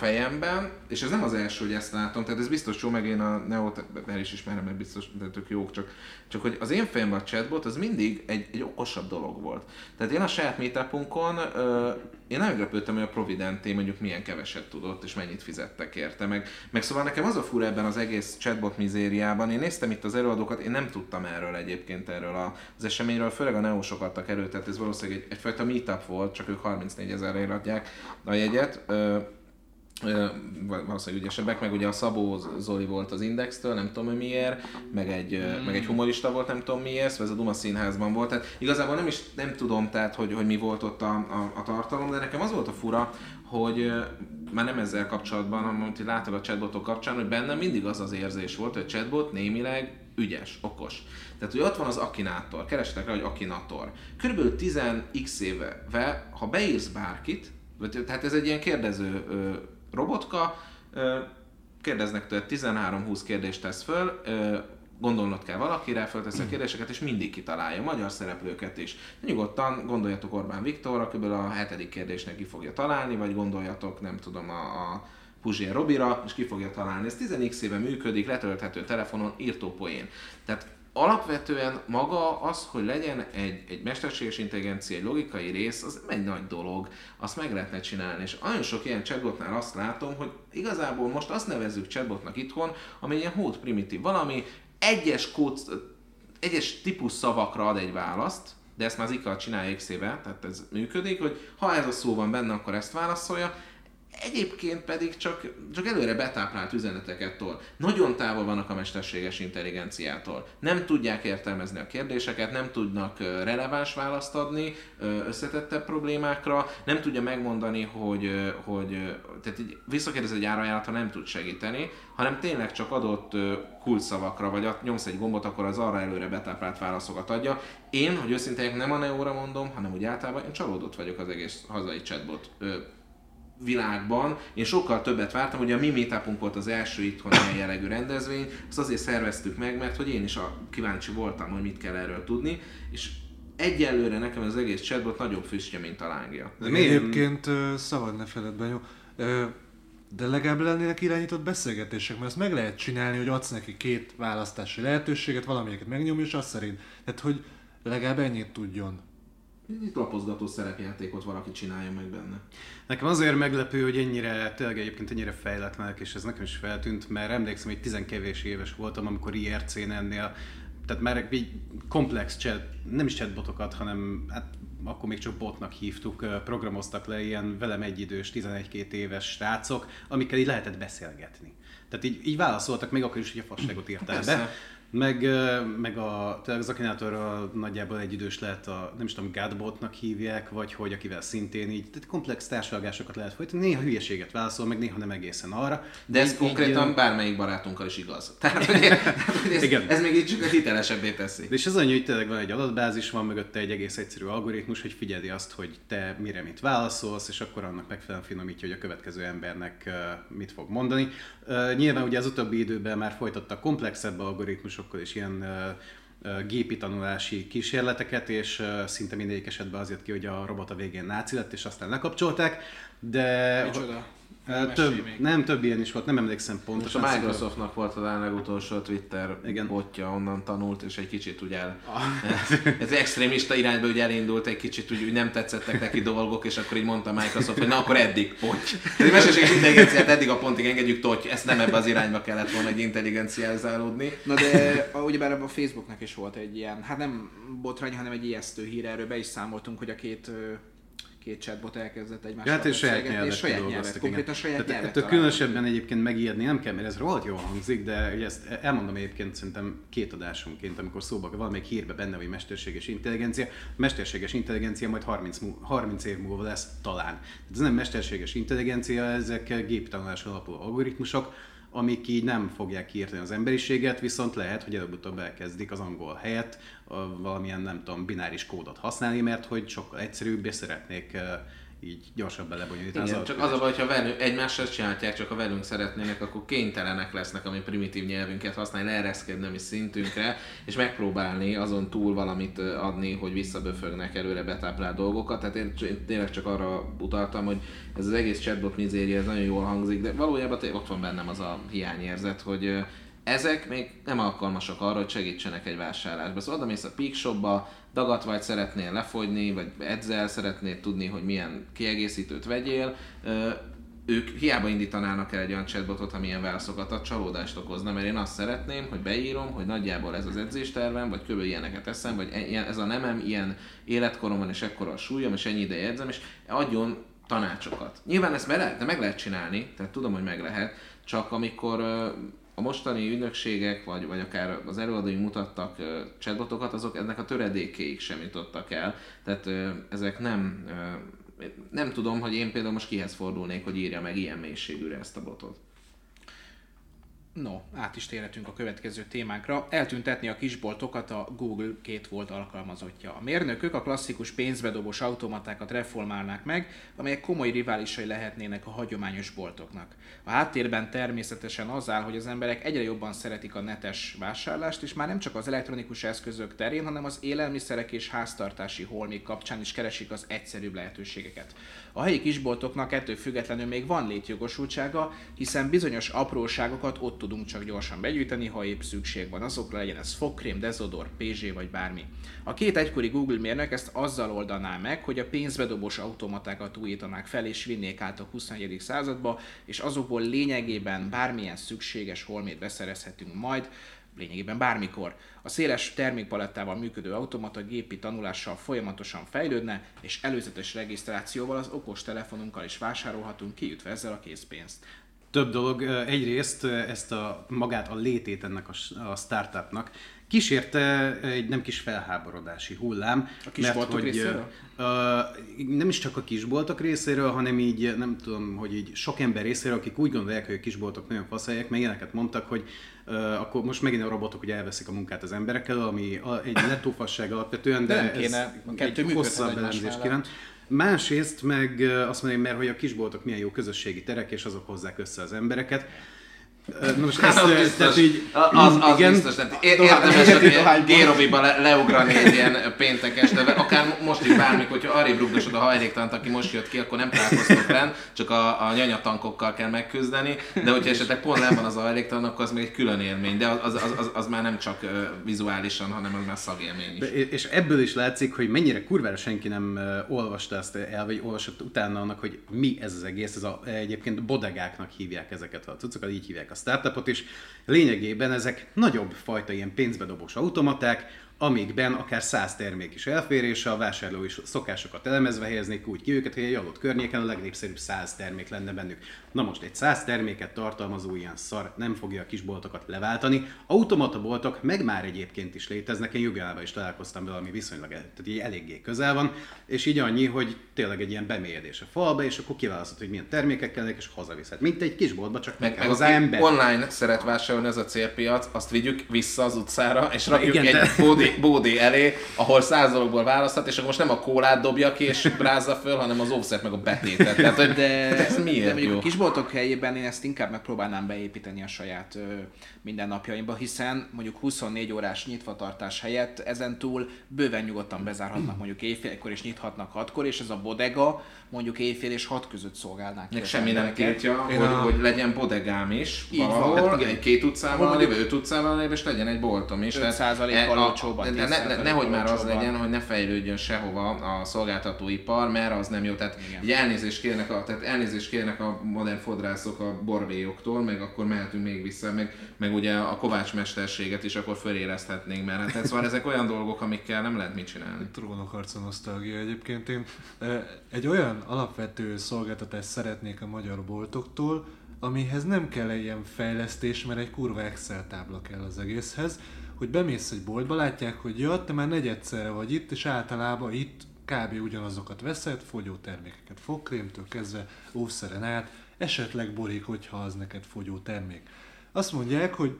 fejemben, és ez nem az első, hogy ezt látom, tehát ez biztos jó, meg én a Neot el is ismerem, mert biztos, de tök jók, csak, csak hogy az én fejemben a chatbot az mindig egy, egy okosabb dolog volt. Tehát én a saját meetupunkon, ö, én nem meglepődtem, hogy a Providenté mondjuk milyen keveset tudott, és mennyit fizettek érte, meg, meg szóval nekem az a fura ebben az egész chatbot mizériában, én néztem itt az előadókat, én nem tudtam erről egyébként erről az eseményről, főleg a neósok adtak erőt, tehát ez valószínűleg egy, egyfajta meetup volt, csak ők 34 ezerre adják a jegyet. Ö, valószínűleg ügyesebbek, meg ugye a Szabó Zoli volt az Indextől, nem tudom miért, meg egy, mm. meg egy humorista volt, nem tudom miért, szóval ez a Duma színházban volt. Tehát igazából nem is nem tudom, tehát, hogy, hogy mi volt ott a, a, a tartalom, de nekem az volt a fura, hogy már nem ezzel kapcsolatban, hanem amit látok a chatbotok kapcsán, hogy bennem mindig az az érzés volt, hogy a chatbot némileg ügyes, okos. Tehát, hogy ott van az Akinátor, kerestek rá, hogy Akinator. Körülbelül 10x éve, ha beírsz bárkit, tehát ez egy ilyen kérdező robotka, kérdeznek tőle 13-20 kérdést tesz föl, gondolnod kell valakire, föltesz a kérdéseket, és mindig kitalálja, magyar szereplőket is. Nyugodtan gondoljatok Orbán Viktorra, kb. a hetedik kérdésnek ki fogja találni, vagy gondoljatok, nem tudom, a, a Puzsier Robira, és ki fogja találni. Ez 10x éve működik, letölthető telefonon, írtó poén. Tehát alapvetően maga az, hogy legyen egy, egy mesterséges intelligencia, egy logikai rész, az egy nagy dolog, azt meg lehetne csinálni. És nagyon sok ilyen chatbotnál azt látom, hogy igazából most azt nevezzük chatbotnak itthon, ami ilyen hót primitív, valami egyes kód, egyes típus szavakra ad egy választ, de ezt már az IKA csinálja x tehát ez működik, hogy ha ez a szó van benne, akkor ezt válaszolja, Egyébként pedig csak, csak előre betáplált üzeneteket tol. Nagyon távol vannak a mesterséges intelligenciától. Nem tudják értelmezni a kérdéseket, nem tudnak releváns választ adni összetettebb problémákra, nem tudja megmondani, hogy, hogy tehát így visszakérdez egy árajánlatra nem tud segíteni, hanem tényleg csak adott kulcsszavakra, vagy nyomsz egy gombot, akkor az arra előre betáplált válaszokat adja. Én, hogy őszintén nem a Neóra mondom, hanem úgy általában én csalódott vagyok az egész hazai chatbot világban. Én sokkal többet vártam, hogy a mi meetupunk volt az első itthon ilyen jellegű rendezvény, azt azért szerveztük meg, mert hogy én is a, kíváncsi voltam, hogy mit kell erről tudni, és egyelőre nekem az egész chatbot nagyobb füstje, mint a lángja. De Egyébként szabad ne feled be, jó? De legalább lennének irányított beszélgetések, mert azt meg lehet csinálni, hogy adsz neki két választási lehetőséget, valamelyiket megnyomja, és azt szerint. Tehát, hogy legalább ennyit tudjon egy lapozgató szerepjátékot valaki csinálja meg benne. Nekem azért meglepő, hogy ennyire, tényleg egyébként ennyire fejletlenek, és ez nekem is feltűnt, mert emlékszem, hogy tizenkevés éves voltam, amikor IRC-n ennél, tehát már egy komplex chat, nem is chatbotokat, hanem hát akkor még csak botnak hívtuk, programoztak le ilyen velem egyidős, 11-2 éves srácok, amikkel így lehetett beszélgetni. Tehát így, így válaszoltak, még akkor is, hogy a fasságot írtál be. Meg, meg a, az Akinator nagyjából egy idős lehet, a, nem is tudom, Godbotnak hívják, vagy hogy akivel szintén így, tehát komplex társadalmásokat lehet folytatni, néha hülyeséget válaszol, meg néha nem egészen arra. De ez így, konkrétan így, bármelyik barátunkkal is igaz. Tehát, hogy, hogy ez, Igen. ez még így csak hitelesebbé teszi. De és az annyi, hogy tényleg van egy adatbázis, van mögötte egy egész egyszerű algoritmus, hogy figyeli azt, hogy te mire mit válaszolsz, és akkor annak megfelelően finomítja, hogy a következő embernek mit fog mondani. Nyilván ugye az utóbbi időben már folytattak komplexebb algoritmusok, sokkal is ilyen gépi tanulási kísérleteket, és szinte mindegyik esetben azért ki, hogy a robot a végén náci lett, és aztán lekapcsolták, de... Micsoda? Nem, több, nem több ilyen is volt, nem emlékszem pontosan. Most a Microsoftnak volt a legutolsó Twitter Igen. botja, onnan tanult, és egy kicsit ugye el, ah. ez extrémista irányba ugye elindult, egy kicsit úgy, úgy nem tetszettek neki dolgok, és akkor így mondta Microsoft, hogy na akkor eddig, poty. Ez mesterséges intelligenciát eddig a pontig engedjük, toty, ezt nem ebbe az irányba kellett volna egy intelligencializálódni. Na de ugyebár a Facebooknak is volt egy ilyen, hát nem botrány, hanem egy ijesztő hír, erről be is számoltunk, hogy a két két chatbot elkezdett egymással hát és saját nyelvet, saját nyelvet, konkrétan saját Tehát nyelvet Ettől különösebben egyébként megijedni nem kell, mert ez rohadt jól hangzik, de ugye ezt elmondom egyébként szerintem két adásonként, amikor szóba valamelyik hírbe benne, hogy mesterséges intelligencia. Mesterséges intelligencia majd 30, 30 év múlva lesz talán. Ez nem mesterséges intelligencia, ezek géptanulás alapú algoritmusok, amik így nem fogják kiírtani az emberiséget, viszont lehet, hogy előbb-utóbb elkezdik az angol helyett valamilyen, nem tudom, bináris kódot használni, mert hogy sokkal egyszerűbb, és szeretnék így gyorsabban lebonyolítani. Igen, az csak az a baj, hogyha velünk, egymással csinálják, csak a velünk szeretnének, akkor kénytelenek lesznek a mi primitív nyelvünket használni, leereszkedni a mi szintünkre, és megpróbálni azon túl valamit adni, hogy visszaböfögnek előre betáplált dolgokat. Tehát én, én tényleg csak arra utaltam, hogy ez az egész chatbot mizéria, ez nagyon jól hangzik, de valójában ott van bennem az a hiányérzet, hogy ezek még nem alkalmasak arra, hogy segítsenek egy vásárlásba. Szóval oda mész a Peak Shopba, dagatványt szeretnél lefogyni, vagy edzel, szeretnél tudni, hogy milyen kiegészítőt vegyél, ők hiába indítanának el egy olyan chatbotot, ami ilyen válaszokat ad, csalódást okozna, mert én azt szeretném, hogy beírom, hogy nagyjából ez az edzéstervem, vagy kb. ilyeneket eszem, vagy e- ez a nemem, ilyen életkoromban és ekkora a súlyom, és ennyi ideje edzem, és adjon tanácsokat. Nyilván ezt meg lehet, de meg lehet csinálni, tehát tudom, hogy meg lehet, csak amikor a mostani ügynökségek, vagy, vagy akár az előadói mutattak chatbotokat, azok ennek a töredékéig sem jutottak el. Tehát ezek nem, nem tudom, hogy én például most kihez fordulnék, hogy írja meg ilyen mélységűre ezt a botot. No, át is térhetünk a következő témánkra. Eltüntetni a kisboltokat a Google két volt alkalmazottja. A mérnökök a klasszikus pénzbedobós automatákat reformálnák meg, amelyek komoly riválisai lehetnének a hagyományos boltoknak. A háttérben természetesen az áll, hogy az emberek egyre jobban szeretik a netes vásárlást, és már nem csak az elektronikus eszközök terén, hanem az élelmiszerek és háztartási holmik kapcsán is keresik az egyszerűbb lehetőségeket. A helyi kisboltoknak ettől függetlenül még van létjogosultsága, hiszen bizonyos apróságokat ott tudunk csak gyorsan begyűjteni, ha épp szükség van azokra, legyen ez fogkrém, dezodor, PZ vagy bármi. A két egykori Google mérnök ezt azzal oldaná meg, hogy a pénzbedobós automatákat újítanák fel és vinnék át a 21. századba, és azokból lényegében bármilyen szükséges holmét beszerezhetünk majd, lényegében bármikor. A széles termékpalettával működő automata gépi tanulással folyamatosan fejlődne, és előzetes regisztrációval az okos telefonunkkal is vásárolhatunk, kiütve ezzel a készpénzt. Több dolog. Egyrészt ezt a magát a létét ennek a, a startupnak kísérte egy nem kis felháborodási hullám. A kisboltok hogy, részéről? Uh, nem is csak a kisboltok részéről, hanem így, nem tudom, hogy így sok ember részéről, akik úgy gondolják, hogy a kisboltok nagyon faszálják, meg ilyeneket mondtak, hogy uh, akkor most megint a robotok ugye elveszik a munkát az emberekkel, ami a, egy lettófasság alapvetően, de, De nem ez kéne, a kettő egy hosszabb egymás elemzés mellett. kívánt. Másrészt meg azt mondja, mert hogy a kisboltok milyen jó közösségi terek, és azok hozzák össze az embereket. Na most ezt, Hát az ö, biztos, tehát így, az, az igen, biztos, tehát é- érdemes dohányból. Gérobiba le, leugrani egy ilyen péntek este, akár most is bármik, hogyha arrébb rugdosod a hajléktalant, aki most jött ki, akkor nem találkoztok rend, csak a, a nyanyatankokkal kell megküzdeni, de hogyha esetleg pont nem van az a hajléktalan, akkor az még egy külön élmény, de az, az, az, az már nem csak vizuálisan, hanem az már szagélmény is. De- És ebből is látszik, hogy mennyire kurvára senki nem olvasta ezt el, vagy olvasott utána annak, hogy mi ez az egész. Ez a, egyébként bodegáknak hívják ezeket a cuccokat, így hívják a startupot, és lényegében ezek nagyobb fajta ilyen pénzbedobós automaták, amikben akár száz termék is elfér, és a vásárlói szokásokat elemezve helyeznék úgy ki őket, hogy egy adott környéken a legnépszerűbb száz termék lenne bennük. Na most egy száz terméket tartalmazó ilyen szar nem fogja a kisboltokat leváltani. Automata boltok meg már egyébként is léteznek, én Jugánában is találkoztam vele, ami viszonylag tehát így eléggé közel van, és így annyi, hogy tényleg egy ilyen bemélyedés a falba, és akkor kiválasztod, hogy milyen termékek kellenek, és hazaviszed. Mint egy kisboltba, csak meg, Meg, aki ember. online szeret vásárolni, ez a célpiac, azt vigyük vissza az utcára, és rakjuk igen, egy de- bódé elé, ahol száz dologból választhat, és akkor most nem a kólát dobja ki és brázza föl, hanem az offset meg a betétet. Tehát, hogy De, ez de miért mondjuk jó? a kisboltok helyében én ezt inkább megpróbálnám beépíteni a saját ö, mindennapjaimba, hiszen mondjuk 24 órás nyitvatartás helyett ezen túl bőven nyugodtan bezárhatnak mondjuk éjfélkor és nyithatnak hatkor, és ez a bodega mondjuk éjfél és hat között szolgálnák Meg semmi nem tiltja, hogy, a- hogy legyen bodegám is Így van, valahol, hát igen. egy két utcával lévő, öt utcával és legyen egy boltom is. 5% Tehát, kal e- a- olcsóbban, de ne, ne, 10% nehogy már az legyen, hogy ne fejlődjön sehova a szolgáltatóipar, mert az nem jó. Tehát Igen. elnézést kérnek a, tehát elnézést kérnek a modern fodrászok a borvéjoktól, meg akkor mehetünk még vissza, meg, meg ugye a kovács mesterséget is akkor fölérezhetnénk, mert hát szóval ezek olyan dolgok, amikkel nem lehet mit csinálni. Trónokharca nosztalgia egyébként. Én egy olyan alapvető szolgáltatást szeretnék a magyar boltoktól, amihez nem kell egy ilyen fejlesztés, mert egy kurva Excel tábla kell az egészhez, hogy bemész egy boltba, látják, hogy ja, te már negyedszerre vagy itt, és általában itt kb. ugyanazokat veszed, fogyó termékeket, fogkrémtől kezdve óvszeren át, esetleg borék, hogyha az neked fogyó termék. Azt mondják, hogy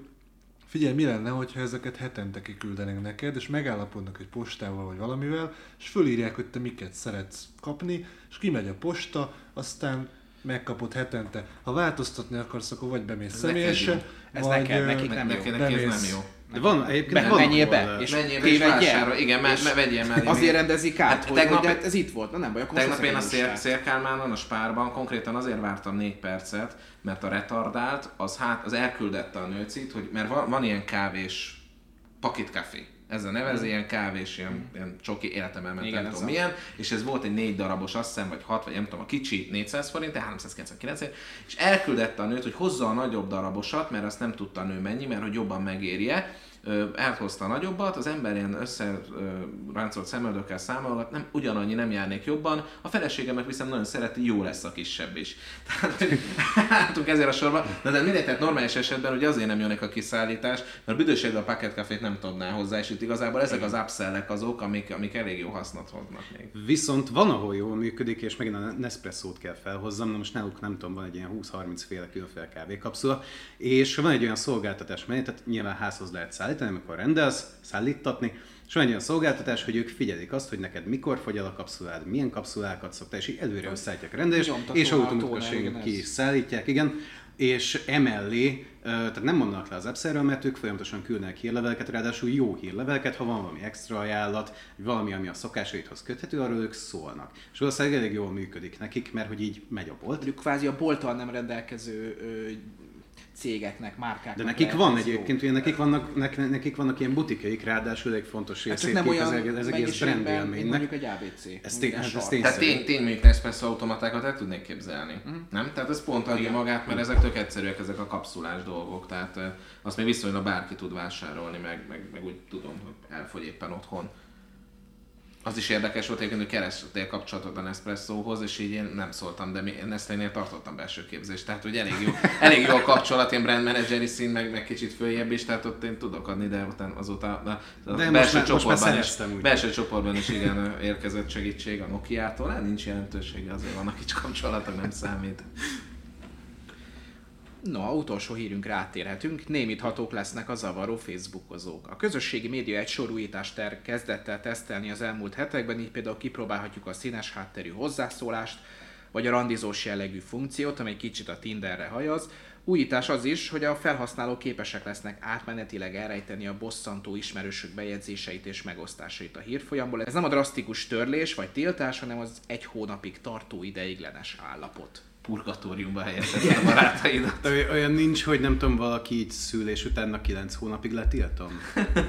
Figyelj, mi lenne, hogyha ezeket hetente kiküldenek neked, és megállapodnak egy postával vagy valamivel, és fölírják, hogy te miket szeretsz kapni, és kimegy a posta, aztán megkapod hetente. Ha változtatni akarsz, akkor vagy bemész személyesen, Ez vagy neked, ö, nekik nem jó. Neki, neki ez Bemész. nem jó. De van, egyébként Be, van, menjél be, és Menjél be és vásárolj. Igen, me- vegyél mellé Azért rendezik át, Hát hogy, tegnap- hogy hát ez itt volt, na nem baj, akkor Tegnap én a szél. Szélkálmánon, a Spárban konkrétan azért vártam négy percet, mert a retardált, az, hát, az elküldette a nőcit, hogy, mert van, van ilyen kávés pakitkafé. Ezzel nevezi, ilyen kávés, ilyen, ilyen csoki életemben ment, nem ez tudom a- milyen, és ez volt egy négy darabos, azt hiszem, vagy hat, vagy nem tudom, a kicsi 400 forint, de 399 és elküldette a nőt, hogy hozza a nagyobb darabosat, mert azt nem tudta a nő mennyi, mert hogy jobban megérje, elhozta a nagyobbat, az ember ilyen összeráncolt szemöldökkel számolgat, nem, ugyanannyi nem járnék jobban, a feleségem meg viszont nagyon szereti, jó lesz a kisebb is. Tehát álltunk ezért a sorba, de, de mindegy, tehát normális esetben ugye azért nem jönnek a kiszállítás, mert büdösségben a Pocket café nem tudná hozzá, és itt igazából ezek az upsellek azok, amik, amik elég jó hasznot hoznak még. Viszont van, ahol jól működik, és megint a Nespresso-t kell felhozzam, na most náluk nem tudom, van egy ilyen 20-30 féle különféle kávékapszula, és van egy olyan szolgáltatás, mely, tehát nyilván házhoz lehet szállítani, amikor rendelsz, szállítatni, és van egy olyan szolgáltatás, hogy ők figyelik azt, hogy neked mikor fogy el a kapszulád, milyen kapszulákat szoktál, és így előre összeállítják rendelést, és automatikusan ki is szállítják, igen, és emellé, tehát nem mondanak le az appszerről, mert ők folyamatosan küldenek hírleveleket, ráadásul jó hírleveleket, ha van valami extra ajánlat, vagy valami, ami a szokásaidhoz köthető, arról ők szólnak. És valószínűleg elég jól működik nekik, mert hogy így megy a bolt. Mondjuk kvázi a bolttal nem rendelkező cégeknek, márkáknak. De nekik van ez egyébként, ugye nekik vannak, nek, nekik vannak ilyen butikjaik, ráadásul egy fontos Hát részét nem kép olyan ez, ez egész brand élménynek. mondjuk egy ABC. Ez tény- hát ez tény- Tehát tény, tény mondjuk Nespresso automatákat el tudnék képzelni. Uh-huh. Nem? Tehát ez pont adja magát, mert ezek tök egyszerűek, ezek a kapszulás dolgok. Tehát eh, azt még viszonylag bárki tud vásárolni, meg, meg, meg úgy tudom, hogy elfogy éppen otthon. Az is érdekes volt egyébként, hogy kerestél kapcsolatot a Nespresso-hoz, és így én nem szóltam, de mi Nestlé-nél tartottam belső képzést. Tehát, hogy elég jó, elég jó a kapcsolat, ilyen brand manageri szint, meg, meg kicsit följebb is, tehát ott én tudok adni, de utána azóta de a De most belső, most csoportban is, szereztem, úgy. belső csoportban is igen érkezett segítség a Nokia-tól, hát nincs jelentősége, azért vannak kis kapcsolatok, nem számít. No, utolsó hírünkre áttérhetünk. Némíthatók lesznek a zavaró Facebookozók. A közösségi média egy sor újítást ter- kezdett el tesztelni az elmúlt hetekben, így például kipróbálhatjuk a színes hátterű hozzászólást, vagy a randizós jellegű funkciót, amely kicsit a Tinderre hajaz. Újítás az is, hogy a felhasználók képesek lesznek átmenetileg elrejteni a bosszantó ismerősök bejegyzéseit és megosztásait a hírfolyamból. Ez nem a drasztikus törlés vagy tiltás, hanem az egy hónapig tartó ideiglenes állapot. Purgatóriumba helyezheted a barátaidat. Olyan nincs, hogy nem tudom, valaki így szülés után na 9 hónapig letiltom?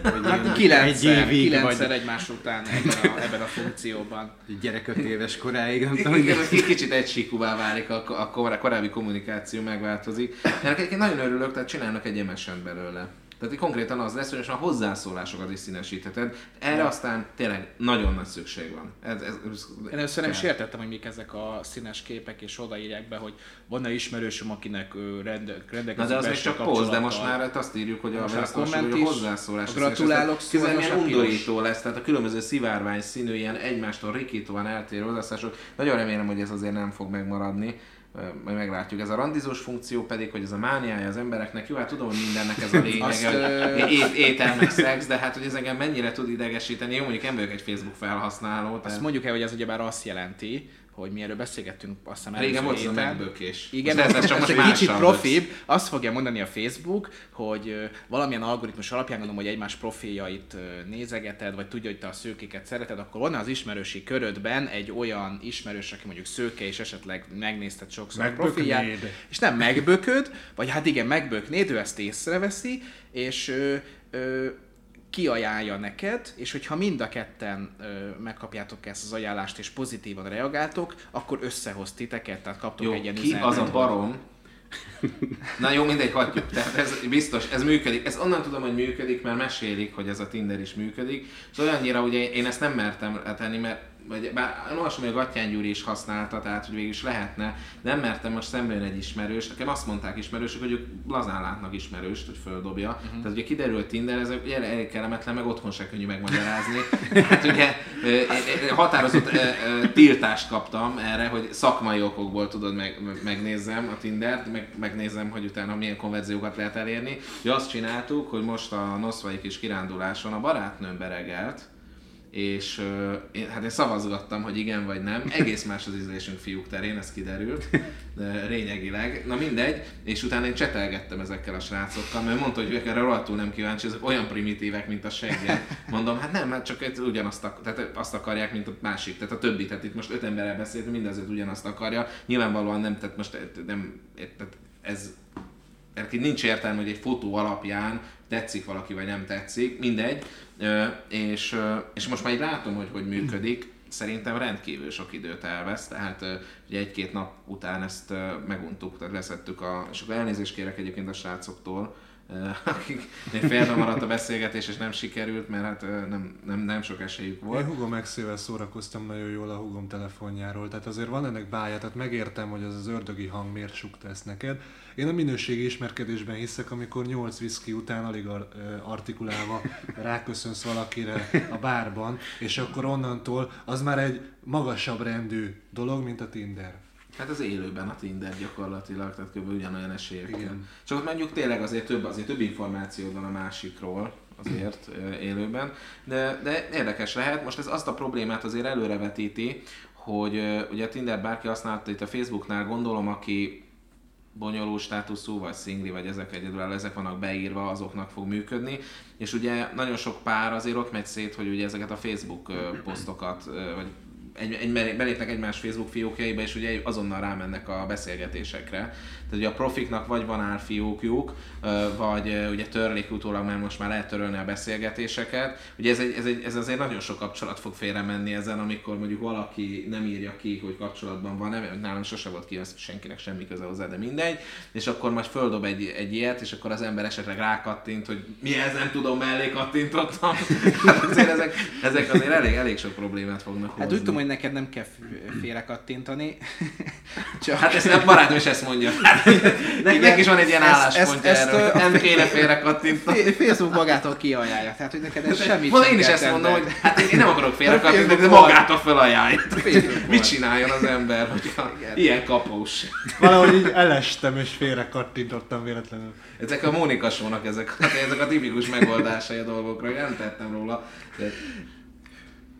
Vagy Hát kilencszer, egy évig, vagy egymás után ebben a, ebben a funkcióban. gyerek 5 éves koráig, nem tudom, Igen, hogy egy kicsit egysíkúvá válik, a, a kor- korábbi kommunikáció megváltozik. Ennek nagyon örülök, tehát csinálnak egy MSN belőle. Tehát így konkrétan az lesz, hogy a hozzászólásokat is színesítheted. Erre aztán tényleg nagyon nagy szükség van. Ez, ez, ez Én először nem is kell. értettem, hogy mik ezek a színes képek, és odaírják be, hogy van-e ismerősöm, akinek ö, rende, rendelkezik Na de az még csak poszt, de most már hát azt írjuk, hogy a Most választás, komment hogy a hozzászólás. a gratulálok szó, szóval milyen a undorító lesz, tehát a különböző szivárvány színű, ilyen egymástól rikítóan eltérő hozzászólások. Nagyon remélem, hogy ez azért nem fog megmaradni. Majd meglátjuk. Ez a randizós funkció pedig, hogy ez a mániája az embereknek. Jó, hát tudom, hogy mindennek ez a Azt, lényege, ö, hogy ét, étel meg szex, de hát hogy ez engem mennyire tud idegesíteni. Jó, mondjuk nem vagyok egy Facebook felhasználó. Azt Tehát mondjuk el, hogy ez ugyebár azt jelenti, hogy mi erről beszélgettünk azt hiszem régen volt ez a megbökés. Igen, Most ez, ez, csak most egy kicsit profibb. Azt fogja mondani a Facebook, hogy valamilyen algoritmus alapján gondolom, hogy egymás profiljait nézegeted, vagy tudja, hogy te a szőkéket szereted, akkor van az ismerősi körödben egy olyan ismerős, aki mondjuk szőke, és esetleg megnézted sokszor a profilját, Megböknéd. és nem megbököd, vagy hát igen, megböknéd, ő ezt észreveszi, és ö, ö, kiajánlja neked, és hogyha mind a ketten ö, megkapjátok ezt az ajánlást, és pozitívan reagáltok, akkor összehoz titeket, tehát kaptok Jó, egy ilyen ki üzenetet. az a barom? Na jó, mindegy, hagyjuk. Tehát ez biztos, ez működik. Ez onnan tudom, hogy működik, mert mesélik, hogy ez a Tinder is működik. És olyannyira, ugye én ezt nem mertem tenni, mert vagy bár olvasom, hogy a Gattyán Gyuri is használta, tehát hogy végül is lehetne, nem mertem most szembe jön egy ismerős, nekem azt mondták ismerősök, hogy ők lazán látnak ismerőst, hogy földobja. Uh-huh. Tehát ugye kiderült Tinder, ez ugye elég kellemetlen, meg otthon se könnyű megmagyarázni. hát ugye határozott tiltást kaptam erre, hogy szakmai okokból tudod meg- megnézzem a Tindert, meg, megnézem, hogy utána milyen konverziókat lehet elérni. Ugye azt csináltuk, hogy most a Noszvai kis kiránduláson a barátnőm beregelt, és uh, én, hát én szavazgattam, hogy igen vagy nem. Egész más az ízlésünk fiúk terén, ez kiderült, de lényegileg. Na mindegy, és utána én csetelgettem ezekkel a srácokkal, mert mondta, hogy ők erre rohadtul nem kíváncsi, ezek olyan primitívek, mint a seggel. Mondom, hát nem, hát csak ugyanazt ak- tehát azt akarják, mint a másik, tehát a többi, tehát itt most öt emberrel beszéltünk, mindazért ugyanazt akarja. Nyilvánvalóan nem, tehát most nem, tehát ez így nincs értelme, hogy egy fotó alapján tetszik valaki, vagy nem tetszik, mindegy. És, és most már így látom, hogy hogy működik. Szerintem rendkívül sok időt elvesz, tehát ugye egy-két nap után ezt meguntuk, tehát leszettük a... És akkor elnézést kérek egyébként a srácoktól, akik félbe maradt a beszélgetés, és nem sikerült, mert hát nem, nem, nem sok esélyük volt. Én Hugo Maxével szórakoztam nagyon jól a Hugom telefonjáról, tehát azért van ennek bája, tehát megértem, hogy az az ördögi hang miért sukta ezt neked. Én a minőségi ismerkedésben hiszek, amikor 8 whisky után alig artikulálva ráköszönsz valakire a bárban, és akkor onnantól az már egy magasabb rendű dolog, mint a Tinder. Hát az élőben a Tinder gyakorlatilag, tehát kb. ugyanolyan esélyekkel. Igen. Csak ott mondjuk tényleg azért több, azért több információ van a másikról, azért élőben, de, de érdekes lehet. Most ez azt a problémát azért előrevetíti, hogy ugye a Tinder bárki használta itt a Facebooknál, gondolom, aki bonyolult státuszú, vagy szingli, vagy ezek egyedül ezek vannak beírva, azoknak fog működni. És ugye nagyon sok pár azért ott megy szét, hogy ugye ezeket a Facebook posztokat, vagy egy, egy, belépnek egymás Facebook fiókjaiba, és ugye azonnal rámennek a beszélgetésekre. Tehát ugye a profiknak vagy van álfiókjuk, vagy ugye törlik utólag, mert most már lehet törölni a beszélgetéseket. Ugye ez, egy, ez, egy, ez azért nagyon sok kapcsolat fog félre menni ezen, amikor mondjuk valaki nem írja ki, hogy kapcsolatban van, nálam sose volt ki, senkinek semmi köze hozzá, de mindegy, és akkor majd földob egy, egy ilyet, és akkor az ember esetleg rákattint, hogy mi ez nem tudom, mellé kattintottam. hát azért ezek, ezek azért elég, elég sok problémát fognak hozni. Hát úgy tudom, hogy neked nem kell félre kattintani. Csak... Hát ezt a barátom is ezt mondja. Hát, neki is van egy ilyen álláspontja ezt, erről, ezt, nem kéne félre kattintani. Facebook magától kiajánlja, tehát hogy neked ez semmit Mondom, én is ezt mondom, hogy hát én nem akarok félre kattintani, de magától felajánlja. Mit csináljon az ember, hogy ilyen kapós. Valahogy így elestem és félre kattintottam véletlenül. Ezek a Mónika ezek, ezek a tipikus megoldásai a dolgokra, hogy nem tettem róla. De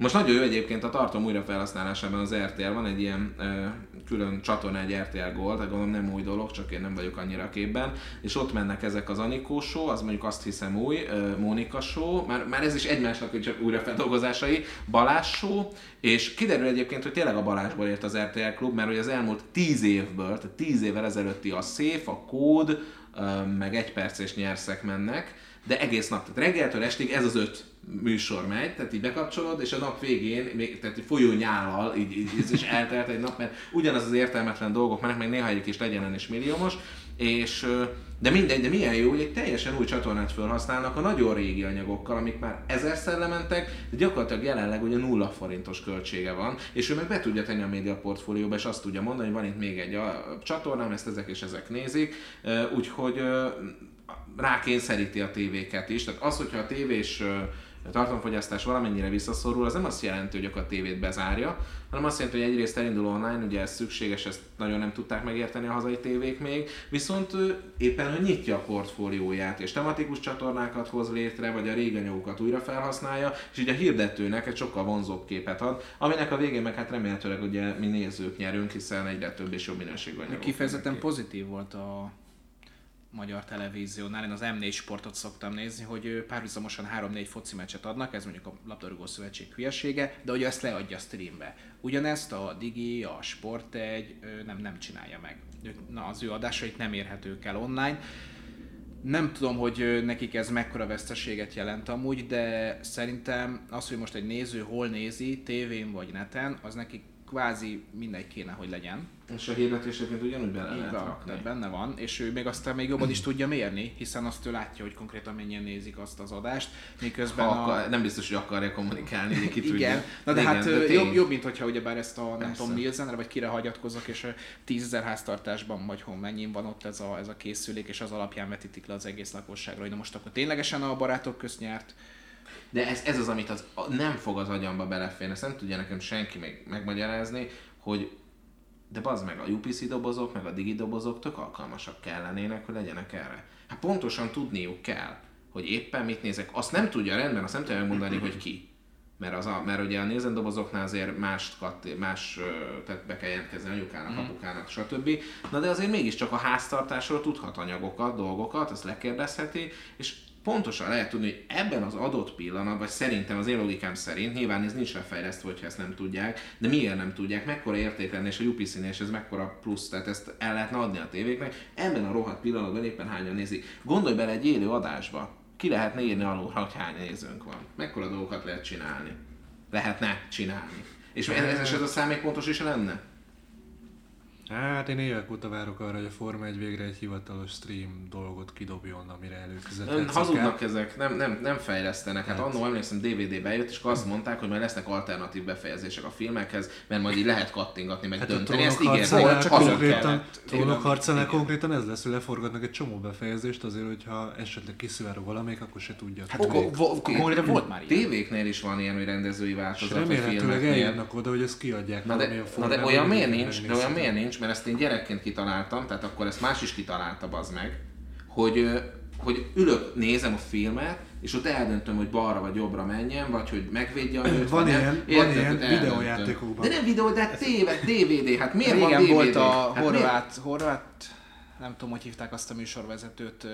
most nagyon jó egyébként a tartom újrafelhasználásában az RTL, van egy ilyen ö, külön csatorna, egy RTL Gold, tehát gondolom nem új dolog, csak én nem vagyok annyira képben, és ott mennek ezek az Anikó show, az mondjuk azt hiszem új, ö, Mónika show, már, már ez is egymásnak csak újrafeldolgozásai, Balázs show, és kiderül egyébként, hogy tényleg a Balázsból ért az RTL klub, mert hogy az elmúlt tíz évből, tehát tíz évvel ezelőtti a szép, a kód, ö, meg egy perces nyerszek mennek, de egész nap, tehát reggeltől estig ez az öt műsor megy, tehát így bekapcsolod, és a nap végén, még, tehát folyó nyállal, így, így, így is eltelt egy nap, mert ugyanaz az értelmetlen dolgok mennek, meg néha egyik is legyen is milliómos, és de mindegy, de milyen jó, hogy egy teljesen új csatornát felhasználnak a nagyon régi anyagokkal, amik már ezerszer lementek, de gyakorlatilag jelenleg ugye nulla forintos költsége van, és ő meg be tudja tenni a média portfólióba, és azt tudja mondani, hogy van itt még egy a csatornám, ezt ezek és ezek nézik, úgyhogy rákényszeríti a tévéket is. Tehát az, hogyha a tévés a tartalomfogyasztás valamennyire visszaszorul, az nem azt jelenti, hogy a tévét bezárja, hanem azt jelenti, hogy egyrészt elindul online, ugye ez szükséges, ezt nagyon nem tudták megérteni a hazai tévék még, viszont éppen, hogy nyitja a portfólióját, és tematikus csatornákat hoz létre, vagy a régi anyagokat újra felhasználja, és így a hirdetőnek egy sokkal vonzóbb képet ad, aminek a végén meg hát remélhetőleg ugye mi nézők nyerünk, hiszen egyre több és jobb minőségű anyagok. Kifejezetten pozitív volt a magyar televíziónál, én az M4 sportot szoktam nézni, hogy párhuzamosan 3-4 foci meccset adnak, ez mondjuk a Labdarúgó Szövetség hülyesége, de hogy ezt leadja a streambe. Ugyanezt a Digi, a Sport egy nem, nem csinálja meg. Na, az ő adásait nem érhetők el online. Nem tudom, hogy nekik ez mekkora veszteséget jelent amúgy, de szerintem az, hogy most egy néző hol nézi, tévén vagy neten, az nekik kvázi mindegy kéne, hogy legyen. És a hirdetéseket ugyanúgy bele lehet rakni. Tehát benne van, és ő még aztán még jobban is tudja mérni, hiszen azt ő látja, hogy konkrétan mennyien nézik azt az adást, miközben ha akar, a... Nem biztos, hogy akarja kommunikálni, ki tudja. Igen, na de Igen, hát de jobb, jobb, mint hogyha ugyebár ezt a, nem tudom, Nielsenre, vagy kire hagyatkozok, és a tízezer háztartásban, vagy hol mennyin van ott ez a, ez a készülék, és az alapján vetítik le az egész lakosságra, hogy na most akkor ténylegesen a barátok közt nyert, de ez, ez az, amit az, nem fog az agyamba beleférni, ezt nem tudja nekem senki meg, megmagyarázni, hogy de bazd meg, a UPC dobozok, meg a digi dobozok tök alkalmasak kellenének, hogy legyenek erre. Hát pontosan tudniuk kell, hogy éppen mit nézek. Azt nem tudja rendben, azt nem tudja megmondani, hogy ki. Mert, az a, mert ugye a nézen dobozoknál azért más, más tehát be kell jelentkezni anyukának, mm. apukának, stb. Na de azért mégiscsak a háztartásról tudhat anyagokat, dolgokat, ezt lekérdezheti, és pontosan lehet tudni, hogy ebben az adott pillanatban, vagy szerintem az én logikám szerint, nyilván ez nincs lefejlesztve, hogyha ezt nem tudják, de miért nem tudják, mekkora érték lenne, és a upc és ez mekkora plusz, tehát ezt el lehetne adni a tévéknek, ebben a rohadt pillanatban éppen hányan nézik. Gondolj bele egy élő adásba, ki lehetne írni alul, hogy hány nézőnk van. Mekkora dolgokat lehet csinálni. Lehetne csinálni. És ez, ez, ez a szám még pontos is lenne? Hát én évek óta várok arra, hogy a Forma 1 végre egy hivatalos stream dolgot kidobjon, amire Ön, előfizetett. hazudnak ezek, nem, nem, nem fejlesztenek. Hát Hát. annól emlékszem DVD bejött, és azt mondták, hogy majd lesznek alternatív befejezések a filmekhez, mert majd így lehet kattingatni, meg Hát dönteni. Ezt ígérték, csak konkrétan, trónok harcánál konkrétan ez lesz, hogy leforgatnak egy csomó befejezést azért, hogyha esetleg kiszivárog valamelyik, akkor se tudja. Hát konkrétan volt már ilyen. Tévéknél is van ilyen, hogy rendezői változat, remélhetőleg eljönnek oda, hogy ezt kiadják Na de, olyan miért nincs, de olyan miért nincs, mert ezt én gyerekként kitaláltam, tehát akkor ezt más is kitalálta az meg, hogy, hogy ülök, nézem a filmet, és ott eldöntöm, hogy balra vagy jobbra menjen, vagy hogy megvédje a nőt, Van vagy nem. ilyen- van Érted? ilyen videójátékokban. De nem videó, de hát téve, DVD, hát miért van Régen DVD? volt a hát miért? horvát, horvát, nem tudom, hogy hívták azt a műsorvezetőt,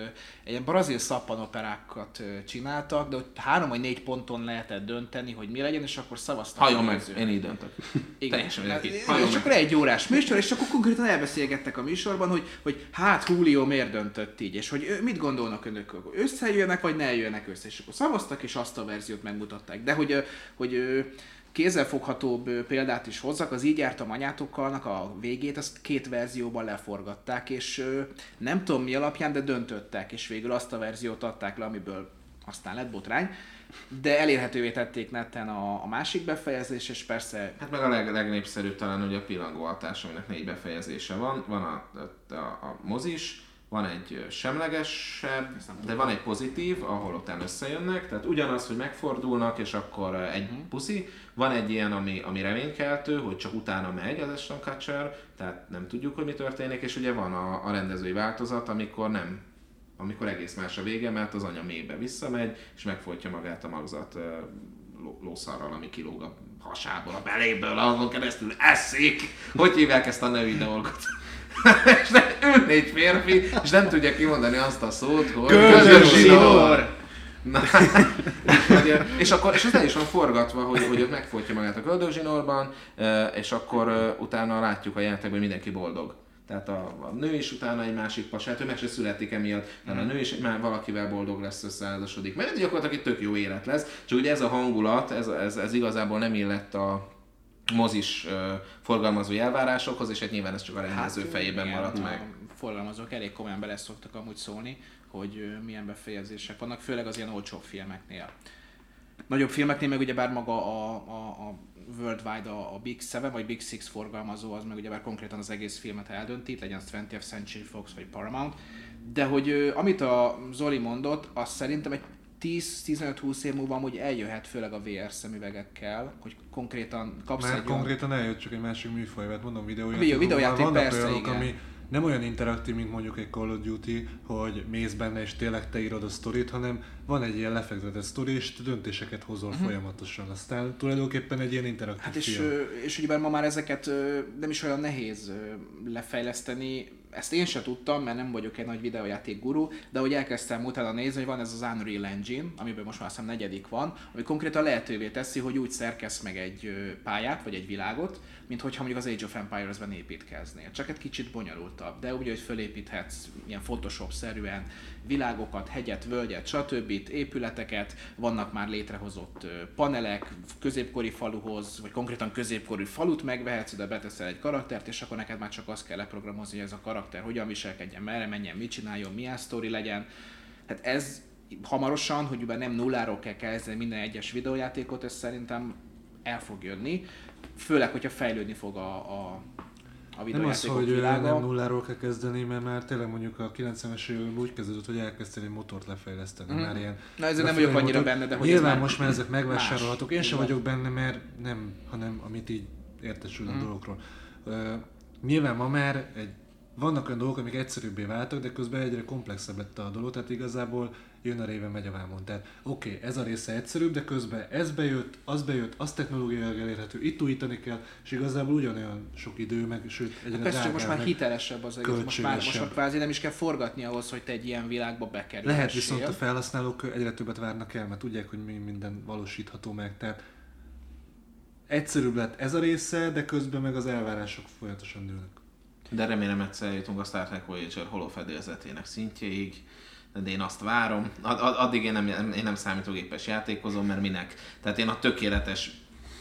egy ilyen brazil szappanoperákat csináltak, de ott három vagy négy ponton lehetett dönteni, hogy mi legyen, és akkor szavaztak. Halljon a meg, én így döntök. Igen. Teljesen. Hát, és meg. akkor egy órás műsor, és akkor konkrétan elbeszélgettek a műsorban, hogy, hogy hát Julio miért döntött így, és hogy mit gondolnak önök, összejönnek, vagy ne jöjjenek össze, és akkor szavaztak, és azt a verziót megmutatták. De hogy, hogy kézzelfoghatóbb példát is hozzak, az így jártam anyátokkalnak a végét, azt két verzióban leforgatták, és nem tudom mi alapján, de döntöttek, és végül azt a verziót adták le, amiből aztán lett botrány, de elérhetővé tették neten a, a másik befejezés, és persze Hát meg a leg, legnépszerűbb talán ugye a pillangóaltás, aminek négy befejezése van. Van a, a, a, a mozis, van egy semlegesebb, de van egy pozitív, ahol utána összejönnek, tehát ugyanaz, hogy megfordulnak, és akkor egy puszi. Van egy ilyen, ami, ami reménykeltő, hogy csak utána megy az Ashton Kutcher, tehát nem tudjuk, hogy mi történik, és ugye van a, a rendezői változat, amikor nem amikor egész más a vége, mert az anya mélybe visszamegy, és megfojtja magát a magzat lószarral, ami kilóg a hasából, a beléből, azon keresztül eszik. Hogy hívják ezt a női dolgot? és ne, ül egy férfi, és nem tudja kimondani azt a szót, hogy Köldögzsinór! Na, hogy, és akkor, és ez el is van forgatva, hogy, hogy ott megfojtja magát a köldögzsinórban, ö, és akkor ö, utána látjuk a jelentekben, hogy mindenki boldog. Tehát a, a nő is utána egy másik pasát, ő meg se születik emiatt, tehát a nő is már valakivel boldog lesz, összeházasodik. Mert gyakorlatilag egy tök jó élet lesz, csak ugye ez a hangulat, ez, ez, ez igazából nem illett a mozis ö, forgalmazói elvárásokhoz, és hát nyilván ez csak a rendező fejében igen, maradt a meg. Forgalmazók elég komolyan bele szoktak amúgy szólni, hogy milyen befejezések vannak, főleg az ilyen olcsóbb filmeknél. Nagyobb filmeknél meg ugyebár maga a, a, a worldwide, a, a Big Seven vagy Big Six forgalmazó, az meg ugyebár konkrétan az egész filmet eldönti, legyen az 20th Century Fox vagy Paramount, de hogy amit a Zoli mondott, az szerintem egy 10-15-20 év múlva amúgy eljöhet, főleg a VR szemüvegekkel, hogy konkrétan kapsz Már egy olyan- konkrétan eljött csak egy másik műfaj, mert mondom videójáték. Videó- videójáték, vannak persze, olyanok, igen. ami nem olyan interaktív, mint mondjuk egy Call of Duty, hogy mész benne és tényleg te írod a sztorit, hanem van egy ilyen lefektetett sztori, és te döntéseket hozol uh-huh. folyamatosan. Aztán tulajdonképpen egy ilyen interaktív Hát és, film. és ugyebár ma már ezeket nem is olyan nehéz lefejleszteni. Ezt én sem tudtam, mert nem vagyok egy nagy videójáték guru, de hogy elkezdtem utána nézni, hogy van ez az Unreal Engine, amiből most már azt hiszem negyedik van, ami konkrétan lehetővé teszi, hogy úgy szerkesz meg egy pályát, vagy egy világot, mint hogyha mondjuk az Age of Empires-ben építkeznél. Csak egy kicsit bonyolultabb, de úgy, hogy fölépíthetsz ilyen Photoshop-szerűen világokat, hegyet, völgyet, stb. épületeket, vannak már létrehozott panelek, középkori faluhoz, vagy konkrétan középkori falut megvehetsz, de beteszel egy karaktert, és akkor neked már csak azt kell leprogramozni, hogy ez a karakter hogyan viselkedjen, merre menjen, mit csináljon, milyen sztori legyen. Hát ez hamarosan, hogy ugye nem nulláról kell kezdeni minden egyes videójátékot, ez szerintem el fog jönni, főleg, hogyha fejlődni fog a, a, a Nem az, hogy világa. nem nulláról kell kezdeni, mert már tényleg mondjuk a 90-es években úgy kezdődött, hogy elkezdtél egy motort lefejleszteni. Mhm. Már ilyen Na, ezért nem vagyok annyira motor. benne, de hogy Nyilván már most már ezek megvásárolhatók. Én sem vagyok benne, mert nem, hanem amit így értesülök Mhm. a dolgokról. Ö, nyilván ma már egy, vannak olyan dolgok, amik egyszerűbbé váltak, de közben egyre komplexebb lett a dolog, tehát igazából jön a réven, megy a vámon. Tehát oké, okay, ez a része egyszerűbb, de közben ez bejött, az bejött, az technológiailag elérhető, itt újítani kell, és igazából ugyanolyan sok idő, meg sőt egyre Persze, csak drágább, most már meg hitelesebb az egész. Most már, most már kvázi nem is kell forgatni ahhoz, hogy te egy ilyen világba bekerülhessél. Lehet viszont a felhasználók egyre többet várnak el, mert tudják, hogy mi minden valósítható meg. Tehát egyszerűbb lett ez a része, de közben meg az elvárások folyamatosan nőnek. De remélem egyszer jutunk a Star Trek Voyager holofedélzetének szintjéig. De én azt várom. Ad, ad, addig én nem, én nem számítógépes játékozom, mert minek? Tehát én a tökéletes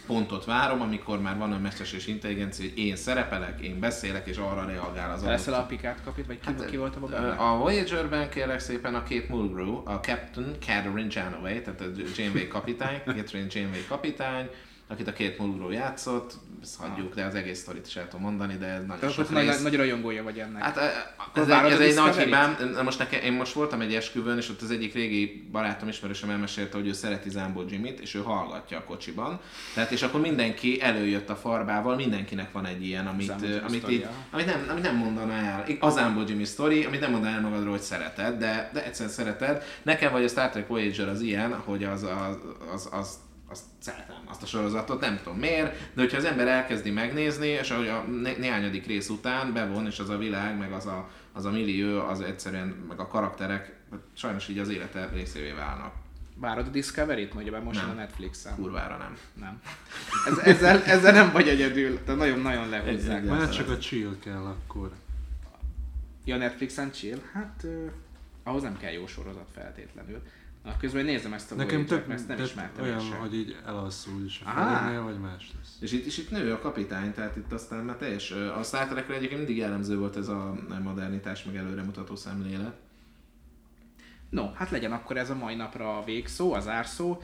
pontot várom, amikor már van a mesterséges intelligencia, hogy én szerepelek, én beszélek, és arra reagál az leszel adott- a Picard kapit, vagy ki, Hát, ki volt ö, benne? A Voyager-ben kérlek szépen a Kate Mulgrew, a Captain Catherine Janeway, tehát a Janeway kapitány, Catherine Janeway kapitány, akit a Kate Mulgrew játszott, ezt hagyjuk, de az egész sztorit is el tudom mondani, de ez nagyon Te sok nagy, rész. nagy rajongója vagy ennek. Hát eh, ez, egy, ez egy nagy hibám. Most nekem, én most voltam egy esküvőn, és ott az egyik régi barátom ismerősöm elmesélte, hogy ő szereti Zámbó Jimmy-t, és ő hallgatja a kocsiban. Tehát, és akkor mindenki előjött a farbával, mindenkinek van egy ilyen, amit, eh, amit, így, amit, nem, amit nem mondaná el. A Zámbó Jimmy story, amit nem mondaná el magadról, hogy szereted, de, de egyszerűen szereted. Nekem vagy a Star Trek Voyager az ilyen, hogy az, az, az, az azt szeretem, azt a sorozatot, nem tudom miért, de hogyha az ember elkezdi megnézni, és ahogy a né- néhányadik rész után bevon, és az a világ, meg az a, az a millió, az egyszerűen, meg a karakterek, sajnos így az élete részévé válnak. Várod a Discovery-t? Mondja be most Nem. a Netflixen. Kurvára nem. Nem. Ez, ezzel, ezzel nem vagy egyedül, de nagyon-nagyon lehúzzák. Már csak a chill kell akkor. Ja, Netflixen chill? Hát ö, ahhoz nem kell jó sorozat feltétlenül. Na, közben nézem ezt a Nekem tök mert ezt nem ismertem olyan, sem. hogy így elalszul is a felénél, vagy más lesz. És itt, és itt nő a kapitány, tehát itt aztán már teljes. A Star Trekre egyébként mindig jellemző volt ez a modernitás, meg előremutató szemlélet. No, hát legyen akkor ez a mai napra a végszó, az árszó.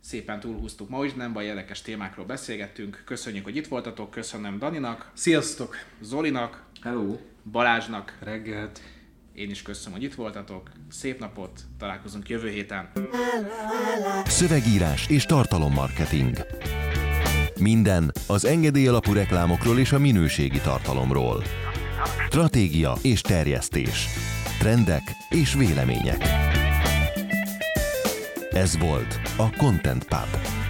Szépen túlhúztuk ma is, nem baj, érdekes témákról beszélgettünk. Köszönjük, hogy itt voltatok, köszönöm Daninak, Sziasztok! Zolinak, Hello! Balázsnak, Reggelt! Én is köszönöm, hogy itt voltatok. Szép napot, találkozunk jövő héten. Szövegírás és tartalommarketing. Minden az engedély alapú reklámokról és a minőségi tartalomról. Stratégia és terjesztés. Trendek és vélemények. Ez volt a Content Pub.